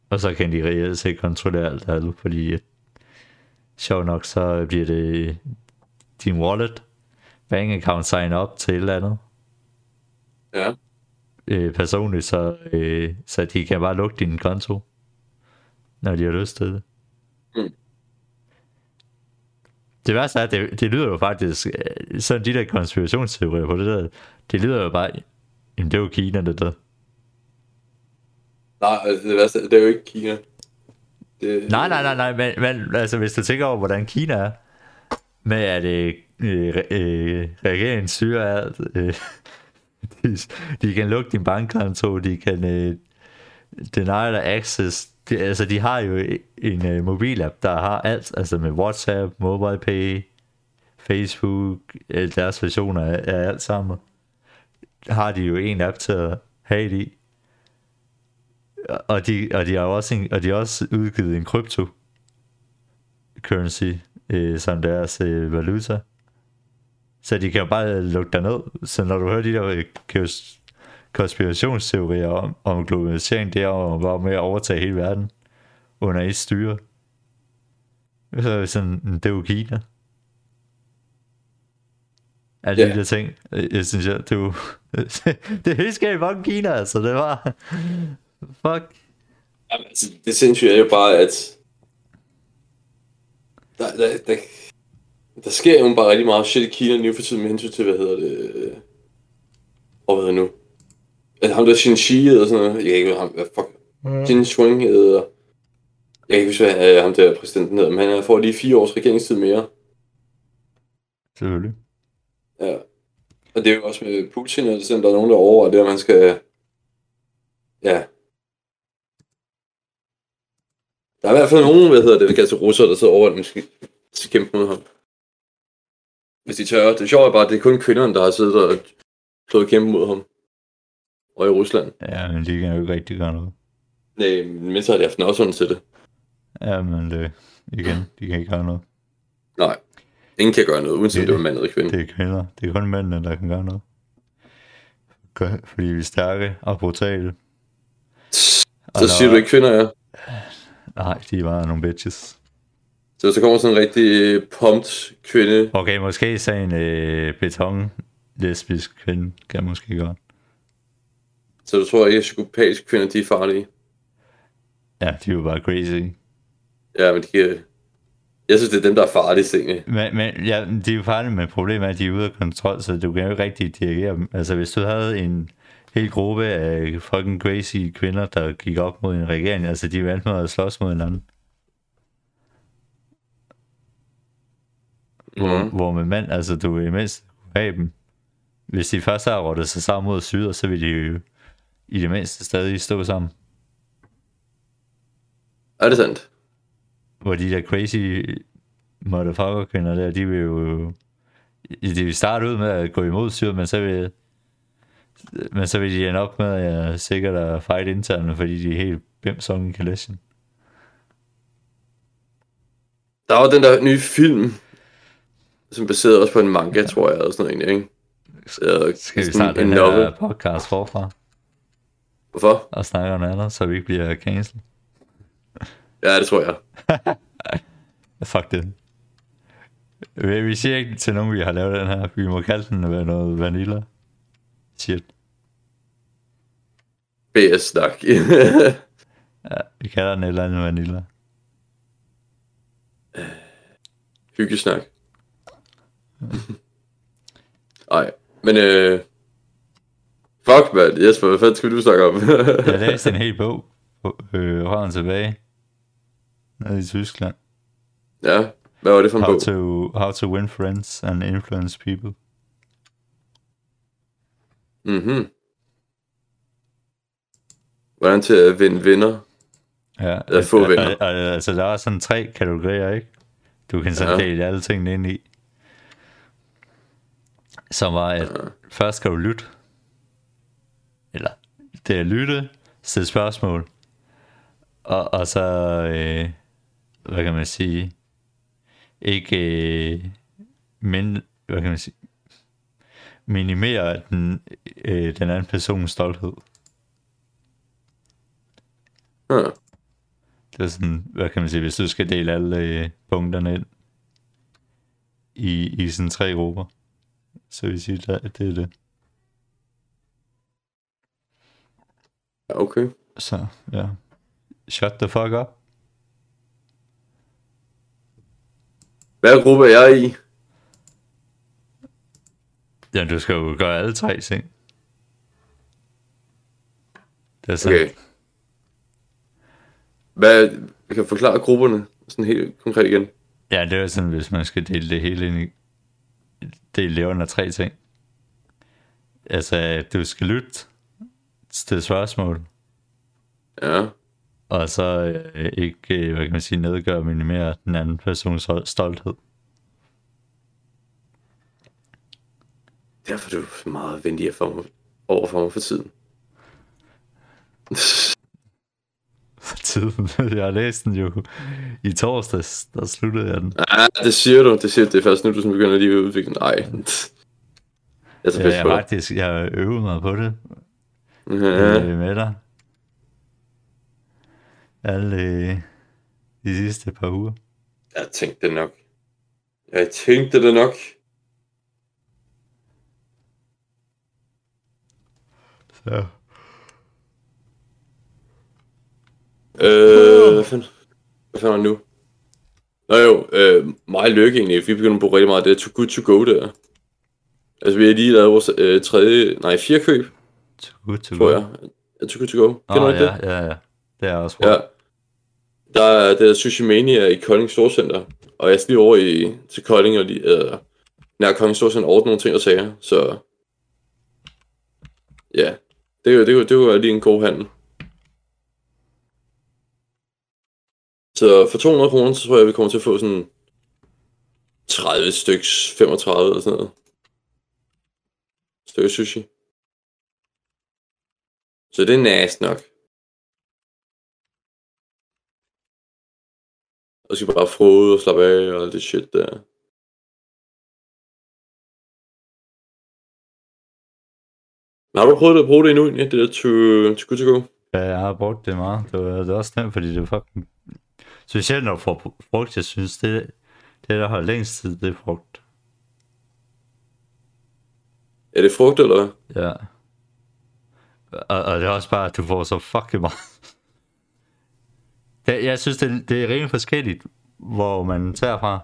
Og så kan de reelt set kontrollere alt alt, fordi øh, sjov nok, så bliver det øh, din wallet, bank account sign op til et eller andet, Ja øh, personligt, så, øh, så de kan bare lukke din konto, når de har lyst til det. Mm. Det værste er, at det, det lyder jo faktisk, øh, sådan de der konspirationsteorier på det der, det lyder jo bare, jamen det er jo Kina, det der. Nej, altså det værste, det er jo ikke Kina. Det, Nej, nej, nej, nej, men, men altså hvis du tænker over, hvordan Kina er, med at øh, øh, øh, regeringen styrer alt, øh, de, de kan lukke din bankkonto, de kan øh, deny dig access, de, altså de har jo e, en øh, mobilapp, der har alt, altså med WhatsApp, MobilePay, Facebook, øh, deres versioner af, af alt sammen, har de jo en app til at have det i. Og de, og de har også, en, og de har også udgivet en krypto currency øh, som deres øh, valuta. Så de kan jo bare lukke dig ned. Så når du hører de der øh, konspirationsteorier om, om globalisering, det er jo bare med at overtage hele verden under et styre. Så er det sådan, det er jo Kina. Alle Ja. de der ting, øh, jeg synes, jeg, det er jo, det helt skægt fucking Kina, altså, det var, fuck, Jamen, altså, det sindssyge er jo bare, at der, der, der, der sker jo bare rigtig meget shit i Kina nu for tiden med hensyn til, hvad hedder det, øh, og hvad hedder det nu? Altså, ham der Xin Shi eller sådan noget, jeg kan ikke ham, hvad fuck, Jin Shuang hedder, jeg kan ikke huske, hvad øh, ham der præsidenten hedder, men han får lige fire års regeringstid mere. selvfølgelig. Ja. Og det er jo også med Putin, og sådan, der er nogen, der overvejer det, at man skal... Ja. Der er i hvert fald nogen, hvad hedder det, der kalder sig russere, der sidder over, at man skal kæmpe mod ham. Hvis de tør. Det sjove er bare, at det er kun kvinderne, der har siddet og slået kæmpe mod ham. Og i Rusland. Ja, men de kan jo ikke rigtig gøre noget. Nej, men så har de haft sådan til det. Ja, men det, igen, de kan ikke gøre noget. Nej. Ingen kan gøre noget, uanset Det- det var mand eller kvinde. Det er kvinder. Det er kun mændene, der kan gøre noget. Gør- Fordi vi er stærke og brutale. Og Så siger når- du ikke kvinder, ja. Nej, de er bare nogle bitches. Så hvis der kommer sådan en rigtig pumped kvinde, Okay, måske så en øh, beton lesbisk kvinde kan måske godt. så du tror ikke, at psykopatiske kvinder, de er farlige. Ja, de er jo bare crazy. Ja, men de kan... Jeg synes, det er dem, der er farlige, egentlig. Men, men ja, de er jo farlige, men problemet er, at de er ude af kontrol, så du kan jo ikke rigtig dirigere dem. Altså, hvis du havde en hel gruppe af fucking crazy kvinder, der gik op mod en regering, altså, de valgte med at slås mod hinanden. Hvor, Mhm. hvor med mænd, altså, du vil mindst have dem. Hvis de først har rottet sig sammen mod syder, så vil de jo i det mindste stadig stå sammen. Er det sandt? Hvor de der crazy motherfucker kvinder der, de vil jo... De vil starte ud med at gå imod syret, men så vil, men så vil de ende op med at sikkert at fight internt, fordi de er helt bims on Kardashian. Der var den der nye film, som baseret også på en manga, tror jeg, eller sådan noget egentlig, ikke? Så, Skal vi starte en den novel. her podcast forfra Hvorfor? og snakke om noget andet, så vi ikke bliver cancelled? Ja, det tror jeg. Fuck det. Vi vi siger ikke til nogen, vi har lavet den her. Vi må kalde den noget vanilla. Shit. BS-snak. Ja, vi kalder den et eller andet vanilla. Hyggesnak. Ej, men øh... Fuck, mand. Jesper, hvad fanden skulle du snakke om? Jeg læste en hel bog øh, Røven tilbage. Nede i Tyskland. ja, hvad var det for en How bog? to, how to win friends and influence people. Mhm. Hvordan til at vinde venner? Ja, Eller få og- venner. Og, altså, der er sådan tre kategorier, ikke? Du kan sådan Ja. dele alle tingene ind i. Som var, at først skal du lytte. Eller det er lytte, stille spørgsmål, og, og så, øh, hvad kan man sige, ikke, øh, men, hvad kan man sige, minimere den, øh, den anden persons stolthed. Ja. Det er sådan, hvad kan man sige, hvis du skal dele alle øh, punkterne ind i, i sådan tre grupper, så vil jeg sige, at det er det. okay. Så, ja. Shut the fuck up. Hvad gruppe er jeg i? Ja, du skal jo gøre alle tre ting. Det er sådan, Okay. Hvad, vi kan forklare grupperne sådan helt konkret igen. Ja, det er sådan, hvis man skal dele det hele ind i... Det under tre ting. Altså, du skal lytte til spørgsmål, Ja. og så øh, ikke, øh, hvad kan man sige, nedgøre og minimere den anden persons stol- stolthed. Derfor er du meget venlig for mig, over for mig for tiden. For tiden. Jeg har læst den jo i torsdags, der sluttede jeg den. ah, det siger du. Det siger du. Det er først nu, du begynder lige at udvikle den. Nej. Jeg er Ja, jeg faktisk jeg øvet mig på det Ja. øh, med dig. Alle øh, de sidste par uger. Jeg tænkte det nok. Jeg tænkte det nok. Så. Øh, hvad fanden? Hvad fanden er det nu? Nå jo, øh, og Lykke egentlig, vi begynder at bruge rigtig meget det Too Good To Go der. Altså vi har lige lavet vores øh, tredje, nej fjerde køb, Too good to tror go. jeg. Ja, Too Good To Go. Kender Åh, du ja, det? ja, ja. Det er også Ja. ja. Der er, der er Sushi Mania i Kolding Storcenter, og jeg skal lige over i, til Kolding og lige, øh, nær Kolding Storcenter ordne nogle ting og sager, så ja, det er jo, det er jo, det er jo lige en god handel. Så for 200 kroner, så tror jeg, vi kommer til at få sådan 30 styks, 35 eller sådan noget. Stykke sushi. Så det er næst nok. Og skal bare frode og slappe af og alt det shit der. Men har du prøvet at bruge det endnu, det der to, to good to go? Ja, jeg har brugt det meget. Det, var, det var også nemt, fordi det var fucking... Specielt når får frugt, jeg synes, det, det der har længst tid, det er frugt. Er det frugt, eller hvad? Ja. Og, og det er også bare, at du får så fucking meget. Det, jeg synes, det, det er rimelig forskelligt, hvor man tager fra.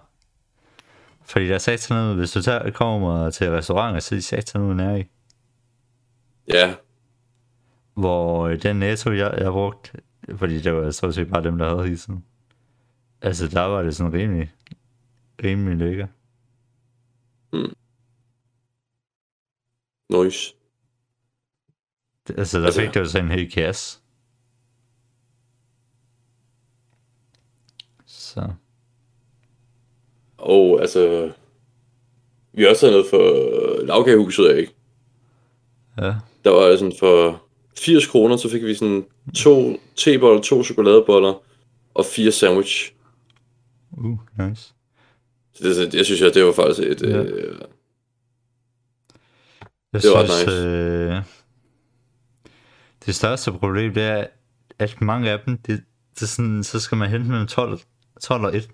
Fordi der er sat sådan noget, hvis du tager, kommer til restauranter, så er de sat sådan noget nær i. Ja, Hvor øh, den netto, jeg, jeg brugte, fordi det var så set bare dem, der havde hisen. Altså, der var det sådan rimelig, rimelig lækker. nice. Det- Altså, der Altså- fik det jo sådan en hel kasse. Så, Og altså, vi har også taget noget for lavkagehuset ikke? ja. Der var sådan for 80 kroner, så fik vi sådan to teboller, to chokoladeboller og fire sandwich. Uh, nice. Så det, jeg synes, at det var faktisk et... Ja. Øh, Jeg Det var synes, nice. øh, det største problem, det er, at mange af dem, det, det er sådan, så skal man hente mellem 12, 12 og 1.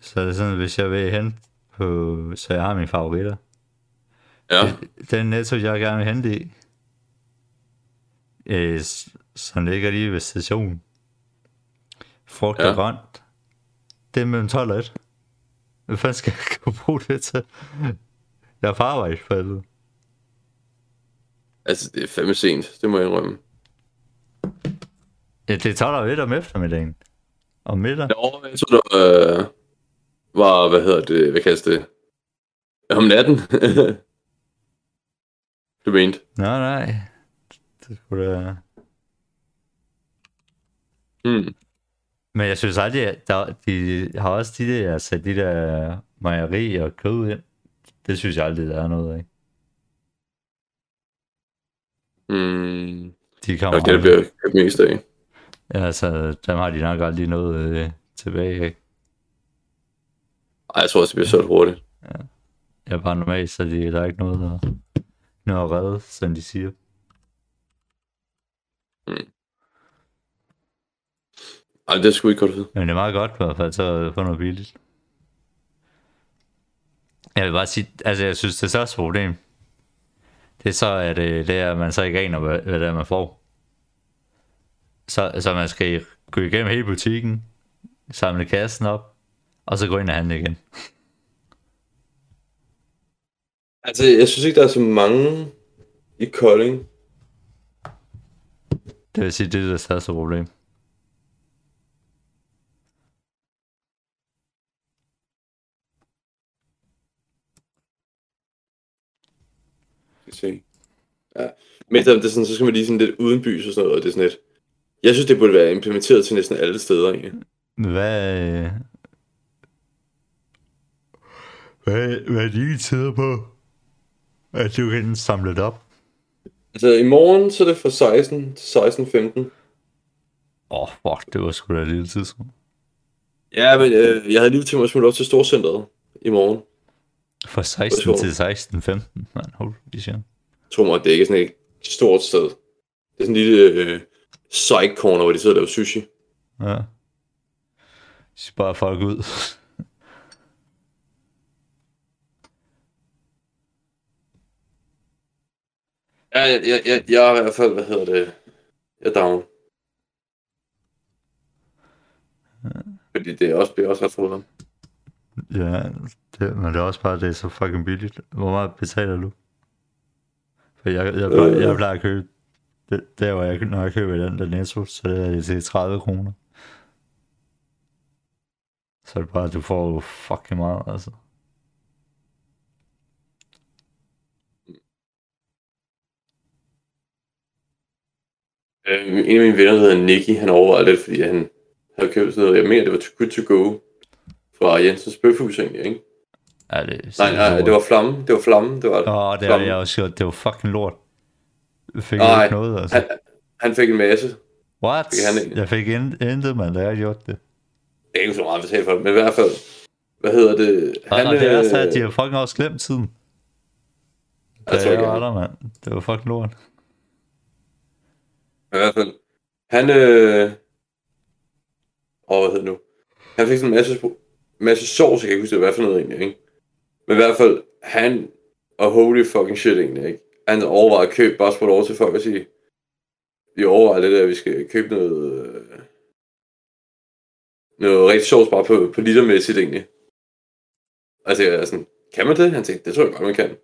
Så det er sådan, hvis jeg vil hente på, så jeg har mine favoritter. ja, Den netto, jeg gerne vil hente i, øh, som ligger lige ved stationen. Frugt Ja. og grønt. Det er mellem 12 og 1. Hvad fanden skal jeg kunne bruge det til? Jeg er på arbejde for helvede. altså det er fandme sent, det må jeg indrømme. Ja, det er 12 og 1 om eftermiddagen. Om middag. Jo, jeg tror, der øh, var, hvad hedder det, hvad kaldes det? Om natten. du mente. Nej, nej. Det skulle da... Hmm. Men jeg synes aldrig, at der, de har også de der, altså de der mejeri og kød ind. Det synes jeg aldrig, der er noget af. Mm, De det kommer er det, der bliver købt mest af. Ja, altså, dem har de nok aldrig noget øh, tilbage af. Ej, jeg tror også, det bliver solgt hurtigt. Jeg er bare normalt, så de, der er ikke noget at, noget at redde, som de siger. Ej, det er sgu ikke godt vide. Men det er meget godt i hvert fald, så få noget billigt. Jeg vil bare sige, altså jeg synes, det største problem, det er så, at øh, det er, at man så ikke aner, hvad, hvad det er, man får. Så, så man skal gå igennem hele butikken, samle kassen op, og så gå ind og handle igen. Altså, jeg synes ikke, der er så mange i Kolding. Det vil sige, det er det største problem. Skal se. Ja. Men det er sådan, så skal man lige sådan lidt udenbys og sådan noget, og det er sådan lidt... Jeg synes, det burde være implementeret til næsten alle steder, egentlig. Hvad, øh, hvad, hvad er dine tider på, at du kan samle det op? Altså, i morgen, så er det fra 16 til 16.15. Åh, oh, fuck, det var sgu da et lille tidspunkt. Ja, men øh, jeg havde lige tænkt mig at smutte op til Storcenteret i morgen. Fra 16 sjovt. til 16, 15, man, hold shit. Jeg tror mig, det er ikke sådan et stort sted. Det er sådan en lille øh, side corner, hvor de sidder og laver sushi. Ja. Så bare folk ud. Ja, jeg, jeg, jeg, jeg er i hvert fald, hvad hedder det, jeg er down. Fordi det er også, bliver også ret fodret. ja, det, men det er også bare, det er så fucking billigt. Hvor meget betaler du? For jeg, jeg, plejer, jeg plejer at købe, det, der hvor jeg, når jeg køber den der netto, så det er det til 30 kroner. Så er det bare, at du får fucking meget, altså. Øh, en af mine venner, der hedder Nicky, han overvejede lidt, fordi han havde købt sådan noget, jeg mener, det var Too Good To Go fra Jensens Bøfhus egentlig, ikke? Ja, det Nej, nej, det var Flamme, det var Flamme, det var det. Åh, oh, det har Flamme. jeg også gjort. Det var fucking lort. Jeg fik Nej, ikke noget, altså. Han, han fik en masse. What? fik han. Jeg fik in- intet, man. Da jeg gjort det. Det er ikke så meget at betale for det, men i hvert fald, hvad hedder det? Han, og det er så, øh, at de har fucking også glemt tiden. Jeg tror jeg ikke, var der, mand. Det var fucking lort. I hvert fald. Han, øh... Åh, hvad hedder nu? Han fik sådan en masse, masse sovs, jeg kan ikke huske, hvad for noget egentlig, ikke? Men i hvert fald, han, og holy fucking shit egentlig, ikke? Han overvejer at købe, bare spurgte over til folk og sige, vi overvejer lidt, at vi skal købe noget, øh, noget rigtig sovs bare på, på litermæssigt egentlig. Altså, jeg er sådan, kan man det? Han tænkte, det tror jeg godt, man kan.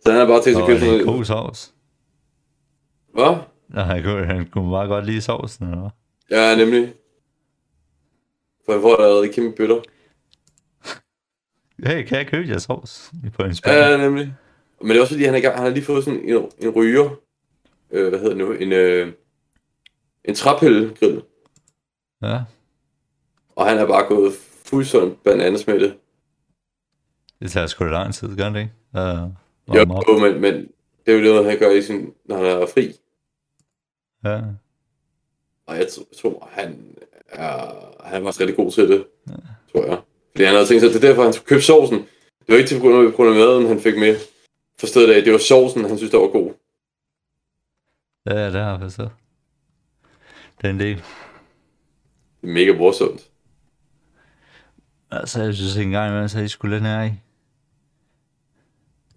Så han har bare tænkt sig at købe sådan er noget. god sovs. Hvad? Ja, han kunne, han kunne meget godt lide sovsen, eller hvad? Ja, nemlig. For jeg får allerede kæmpe bøtter. Hey, kan jeg købe jer sovs? På en spand? Ja, nemlig. Men det er også fordi, han, er, han har lige fået sådan en, en ryger. Øh, hvad hedder det nu? En, øh, en træpillegrill. ja. Og han er bare gået fuldstændig bananas med det. Det tager sgu da lang tid, gør det ikke? Uh, Jo, jo men, men det er jo noget, han gør, i sin, når han er fri. Ja. Og jeg tr- tror, han er, han var rigtig god til det, ja. tror jeg. Fordi han havde tænkt sig, at det er derfor, han skulle købe sovsen. Det var ikke til grund af, grund af maden, han fik med. Forstået af, det var sovsen, han synes, der var god. Ja, det har jeg forstået. Den del. Det er mega morsomt. Altså, jeg synes ikke engang, så I skulle lidt nær i.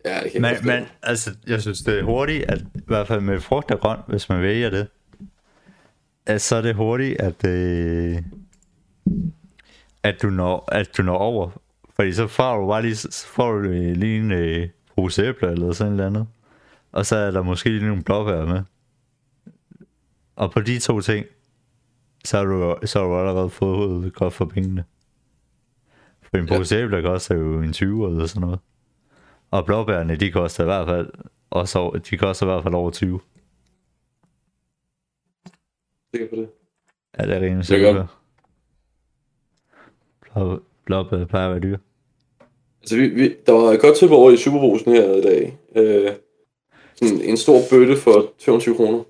Ja, det kan jeg Men, forstå. men altså, jeg synes, det er hurtigt, at i hvert fald med frugt og grønt, hvis man vælger det, at så er det hurtigt, at, øh, at, du når, at du når over. Fordi så får du bare lige, så får du lige en øh, pose æbler eller sådan noget andet. Og så er der måske lige nogle blåbær med. Og på de to ting, så har du, så har du allerede fået godt for pengene. For en Ja. pose æbler koster jo en 20 eller sådan noget. Og blåbærne, de koster i hvert fald også over, de koster i hvert fald over 20. Sikker på det? Ja, det er rimelig. Blop, blop øh, plejer at være dyr. Altså, vi, vi, der var et godt tilbud over i Superbrusen her i dag. Øh, sådan en stor bøtte for 220 kroner.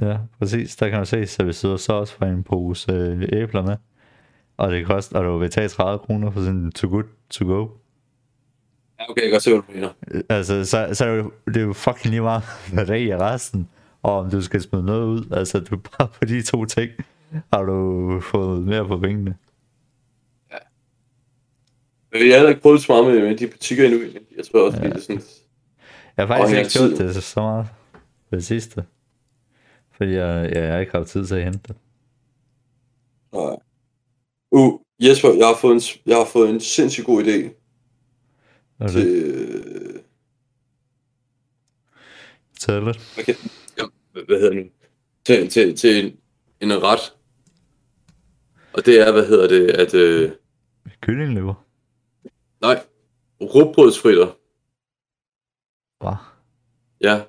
Ja, præcis. Der kan man se, så vi sidder så også for en pose øh, æbler med. Og det koster, og du vil tage 30 kroner for sådan en to good to go. Ja, okay, jeg kan se, hvad du mener. Altså, så, så er det, jo, er fucking lige meget, hvad der er i resten. Og om du skal smide noget ud. Altså, du bare på de to ting, har du fået mere på pengene. Men jeg har ikke prøvet så meget med, med de butikker endnu. Jeg tror også, ja. det er sådan... Jeg har faktisk ikke gjort det så meget det sidste. Fordi jeg, jeg, jeg har ikke haft tid til at hente det. Nej. Uh, Jesper, jeg har fået en, jeg har fået en sindssygt god idé Til... det øh, tæller. Okay. Ja, hvad hvad hedder det? Til, til, til en, en ret. Og det er, hvad hedder det, at... Øh, Kyllinglever. nej, rugbrødsfritter. Wow. Ja.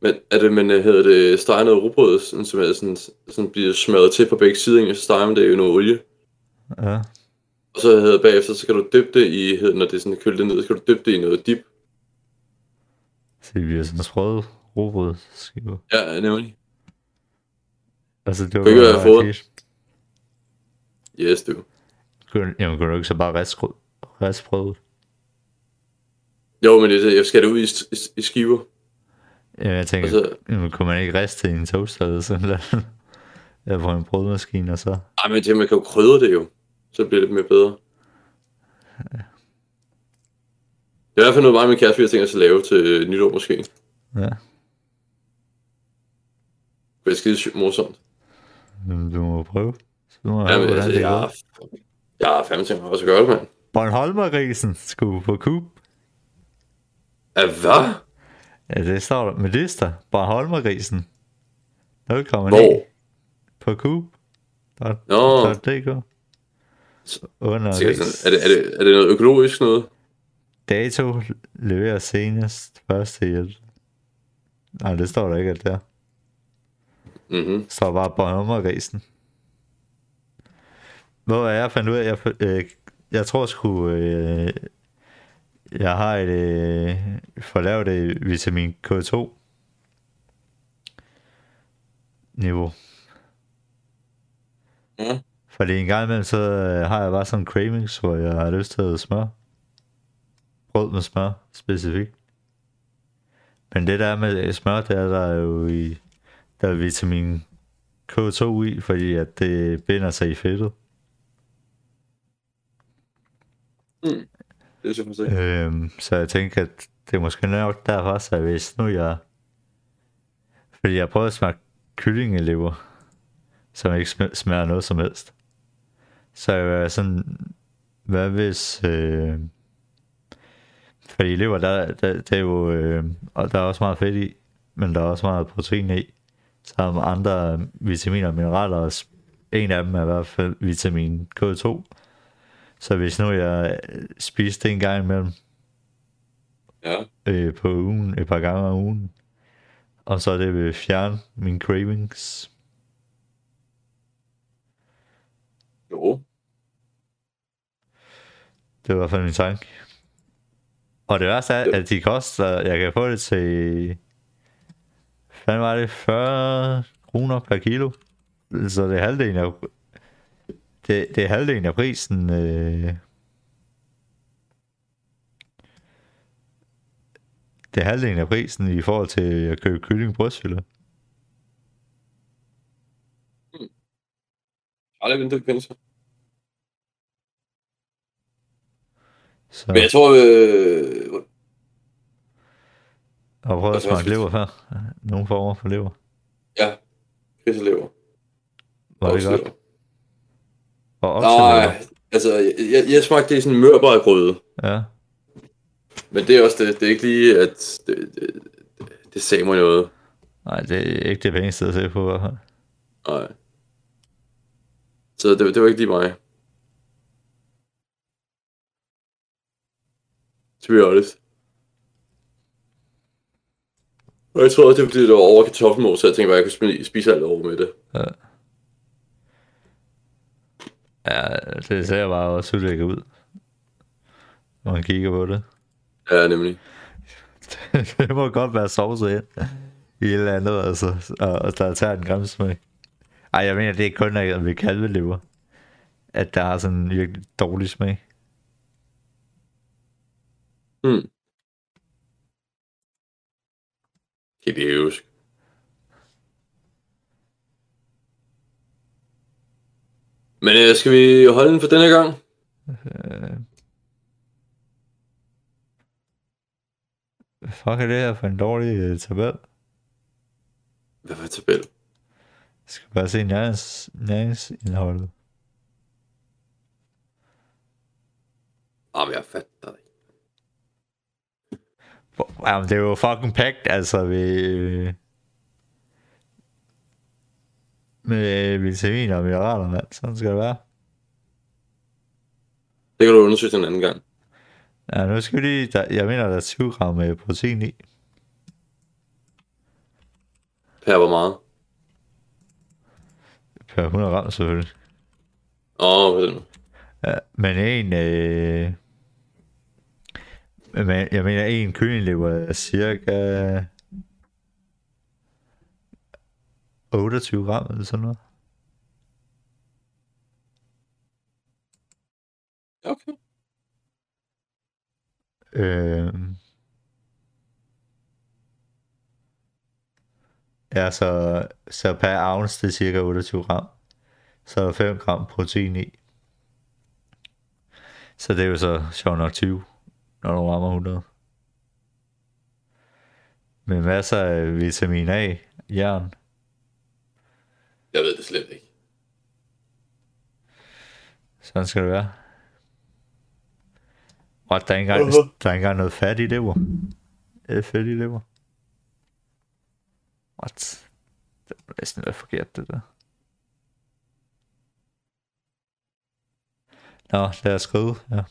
Men er det, men øh, hedder det, rugbrød, sådan, som er sådan, sådan bliver smadret til på begge sider, og så steger man det i noget olie. Ja. Og så hedder bagefter, så kan du dyppe det i, når det er sådan kølt det ned, så kan du dyppe det i noget dip. Så det bliver sådan sprøde robrød skiver. Ja, nemlig. Altså, det var Kunne ikke være bare fået. Yes, du. Jamen, kunne du ikke så bare? Ristbrød? Jo, men det, jeg skal det ud i, i, i skiver. Ja, jeg tænker, Altså- jamen, kunne man ikke riste i en toaster eller sådan noget? Eller på en brødmaskine og så? Ej, men det, man kan jo krydre det jo. Så bliver det mere bedre. Det er i hvert fald noget, og min kæreste, vi har tænkt os at lave til øh, nytår måske. Det Ja. er skide morsomt. Men Du må prøve. Så du må Ja, men, altså, det jeg, har, jeg har fandme tænkt mig også at gøre det, mand. Bornholmergrisen skulle på kub. Ja, hvad? Ja, det står der med lister. Bornholmergrisen. 0,9 Hvor? på kub. Nå. det går. Under Så er, det, er, det, er det noget økologisk noget? Dato leverer senest første hjælp. Nej, det står der ikke. Mhm. Der står bare Bornholmergrisen. Hvor er jeg fandt ud af, jeg, øh, jeg tror sgu, øh, jeg har et, øh, fået lavet det vitamin K2 niveau. Ja. Fordi en gang imellem, så øh, har jeg bare sådan cravings, hvor jeg har lyst til at smør. Brød med smør, specifikt. Men det der med smør, det er der jo i, der er vitamin K2 i, fordi at det binder sig i fedtet. Det er se. Øhm, så jeg tænker, at det er måske nok derfor, så hvis nu jeg... Fordi jeg prøver at smage kyllingelever, som ikke sm- smager noget som helst. Så er sådan, hvad hvis... Øh, fordi lever, der, der, der er jo... Øh, og der er også meget fedt i, men der er også meget protein i. Så der andre vitaminer og mineraler, og s- en af dem er i hvert fald vitamin K2. Så hvis nu jeg øh, spiste det en gang imellem Ja. øh, på ugen, et par gange om ugen, og så det vil fjerne mine cravings. Jo. Det er i hvert fald min tanke. Og det værste er, at de koster, jeg kan få det til, hvad var det, 40 kroner per kilo. Så det er halvdelen af, det, det er halvdelen af prisen. Øh, det er halvdelen af prisen i forhold til at købe kylling brystfylder. Aldrig sig. Så, Men jeg tror, øh, og prøv at Altså, smage lever før. Nogle former for lever. ja, kriselever. Var det godt? Okselever. Og. Nej, altså, jeg, jeg, smagte det i sådan en mørbrædgryde. Ja. Men det er også det, det er ikke lige, at det, det, det, det sagde mig noget. Nej, det er ikke det pæneste at se på i hvert fald. Nej. Så det, det var ikke lige mig. To be honest. Og jeg tror, det var fordi, det var over kartoffelmos, så jeg tænkte bare, jeg kunne spise, alt over med det. Ja. Ja, det ser bare også ulækkert ud. Når man kigger på det. Ja, nemlig. det må godt være sovset ind i et eller andet, altså, og, og der tager en græm smag. Ej, jeg mener, det er kun at ved kalvelever, at der har sådan en virkelig dårlig smag. Kan det huske. Men øh, skal vi holde den for denne gang? Øh... Fuck er det her for en dårlig uh, tabel? Hvad var tabel? Skal bare se nærings, næringsindholdet. Jamen, jeg fatter det ikke. Jamen, det er jo fucking packed, altså, ved, med vitaminer og mineraler, mand. Sådan skal det være. Det kan du undersøge en anden gang. Ja, nu skal vi lige... Der, jeg mener, der er 20 gram med protein i. Per hvor meget? Per 100 gram, selvfølgelig. Åh, oh? Ja, men en... Øh, men jeg mener, en kyllinglever er cirka 28 gram eller sådan noget. Okay. Øh, ja, så, så per ounce, det er cirka 28 gram. Så er der 5 gram protein i. Så det er jo så sjovt nok 20, når du rammer 100. Med masser af vitamin A, jern. Jeg ved det slet ikke. Sådan skal det være. What, der er ikke engang, Uh-huh. der er ikke engang noget fat i lever. Er fedt i lever? What? Det er næsten være forkert, det der. Nå, lad os skrive. Ja.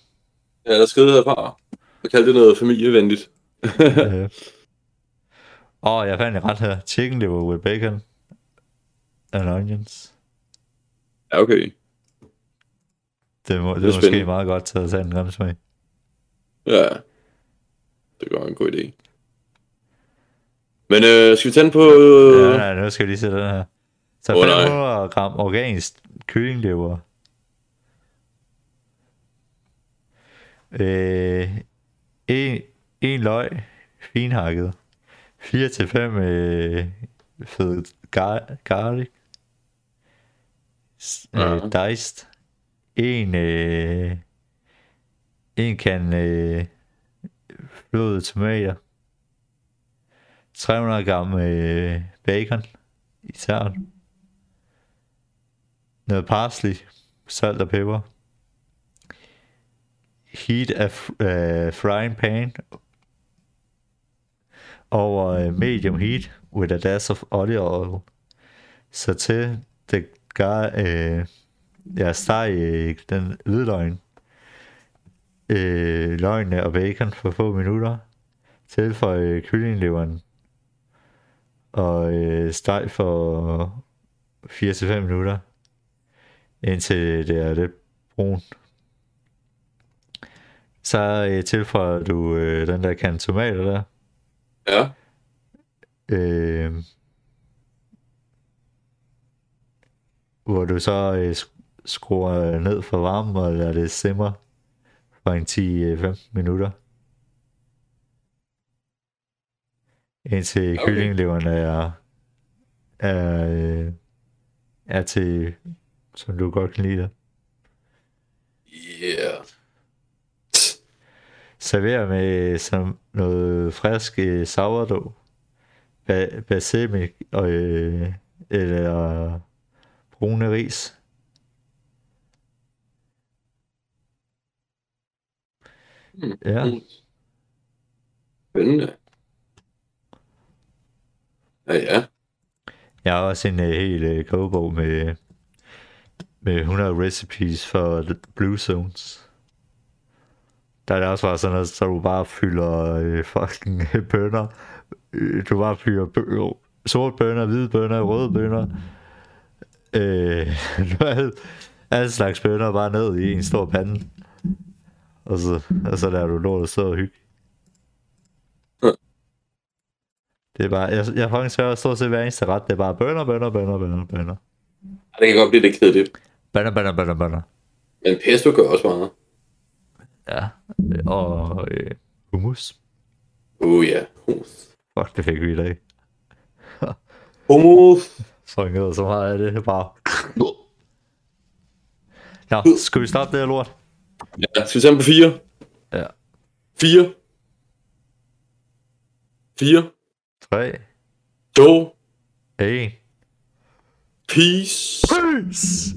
Ja, der er skrevet herfra. Jeg kalder det noget familievenligt. Øh. Åh, oh, jeg fandt en ret her. Chicken liver with bacon and onions. Ja, okay. Det, må, det, Det er måske spændende. meget godt til at tage en grim smag. Ja. Det var en god idé. Men øh, skal vi den på... Ja, nej, nu skal vi lige se den her. Så nej. 500 gram organisk kyllinglever. Øh, en, en løg, finhakket. 4 til 5 øh, fed gar, garlic. S- Ja. Øh, diced. En, øh, en kan øh, flåede tomater. 300 gram øh, bacon i tern. Noget parsley, salt og peber. Heat af øh, frying pan over øh, medium heat with a dash of olive oil. Så til det gør øh, jeg steg øh, den hvidløgn, øh, løgne og bacon for få minutter. Tilføj øh, uh, kyllingleveren og øh, steg for 4-5 minutter, indtil det er lidt brun. Så øh, tilføjer du øh, den der kan tomater der. Ja. Øh, hvor du så øh, sk- skruer ned for varmen og lader det simre for en 10-15 minutter. Indtil Okay. kyllingleveren er, er, øh, er til, som du godt kan lide. Yeah. Server med som noget frisk øh, sourdough, ba- balsamic og, øh, eller brune ris. Mm. Ja, Mm. Spændende. Ja, ja. jeg har også en øh, uh, hel uh, øh, kogebog med, med 100 recipes for the Blue Zones. Der er det også bare sådan noget, så du bare fylder øh, fucking øh, bønner. Du bare fylder bø- sorte bønner, hvide bønner, røde bønner. Øh, alle, alle slags bønner bare ned i en stor pande. Og så, og så lader du lortet stå og hygge. Ja. Det er bare, jeg, jeg faktisk hørt stort set hver eneste ret, det er bare bønner, bønner, bønner, bønner, bønner. Det kan godt blive lidt kedeligt. Bønner, bønner, bønner, bønner. Men pesto gør også meget. Ja, og øh, hummus. Uh ja, hummus. Fuck, det fik vi i dag. Hummus. Ved så meget af det. er bare... Nå, skal vi stoppe det her lort? Ja, skal vi tage på fire? Ja. Fire. Fire. 3, To. 1. Peace. Peace!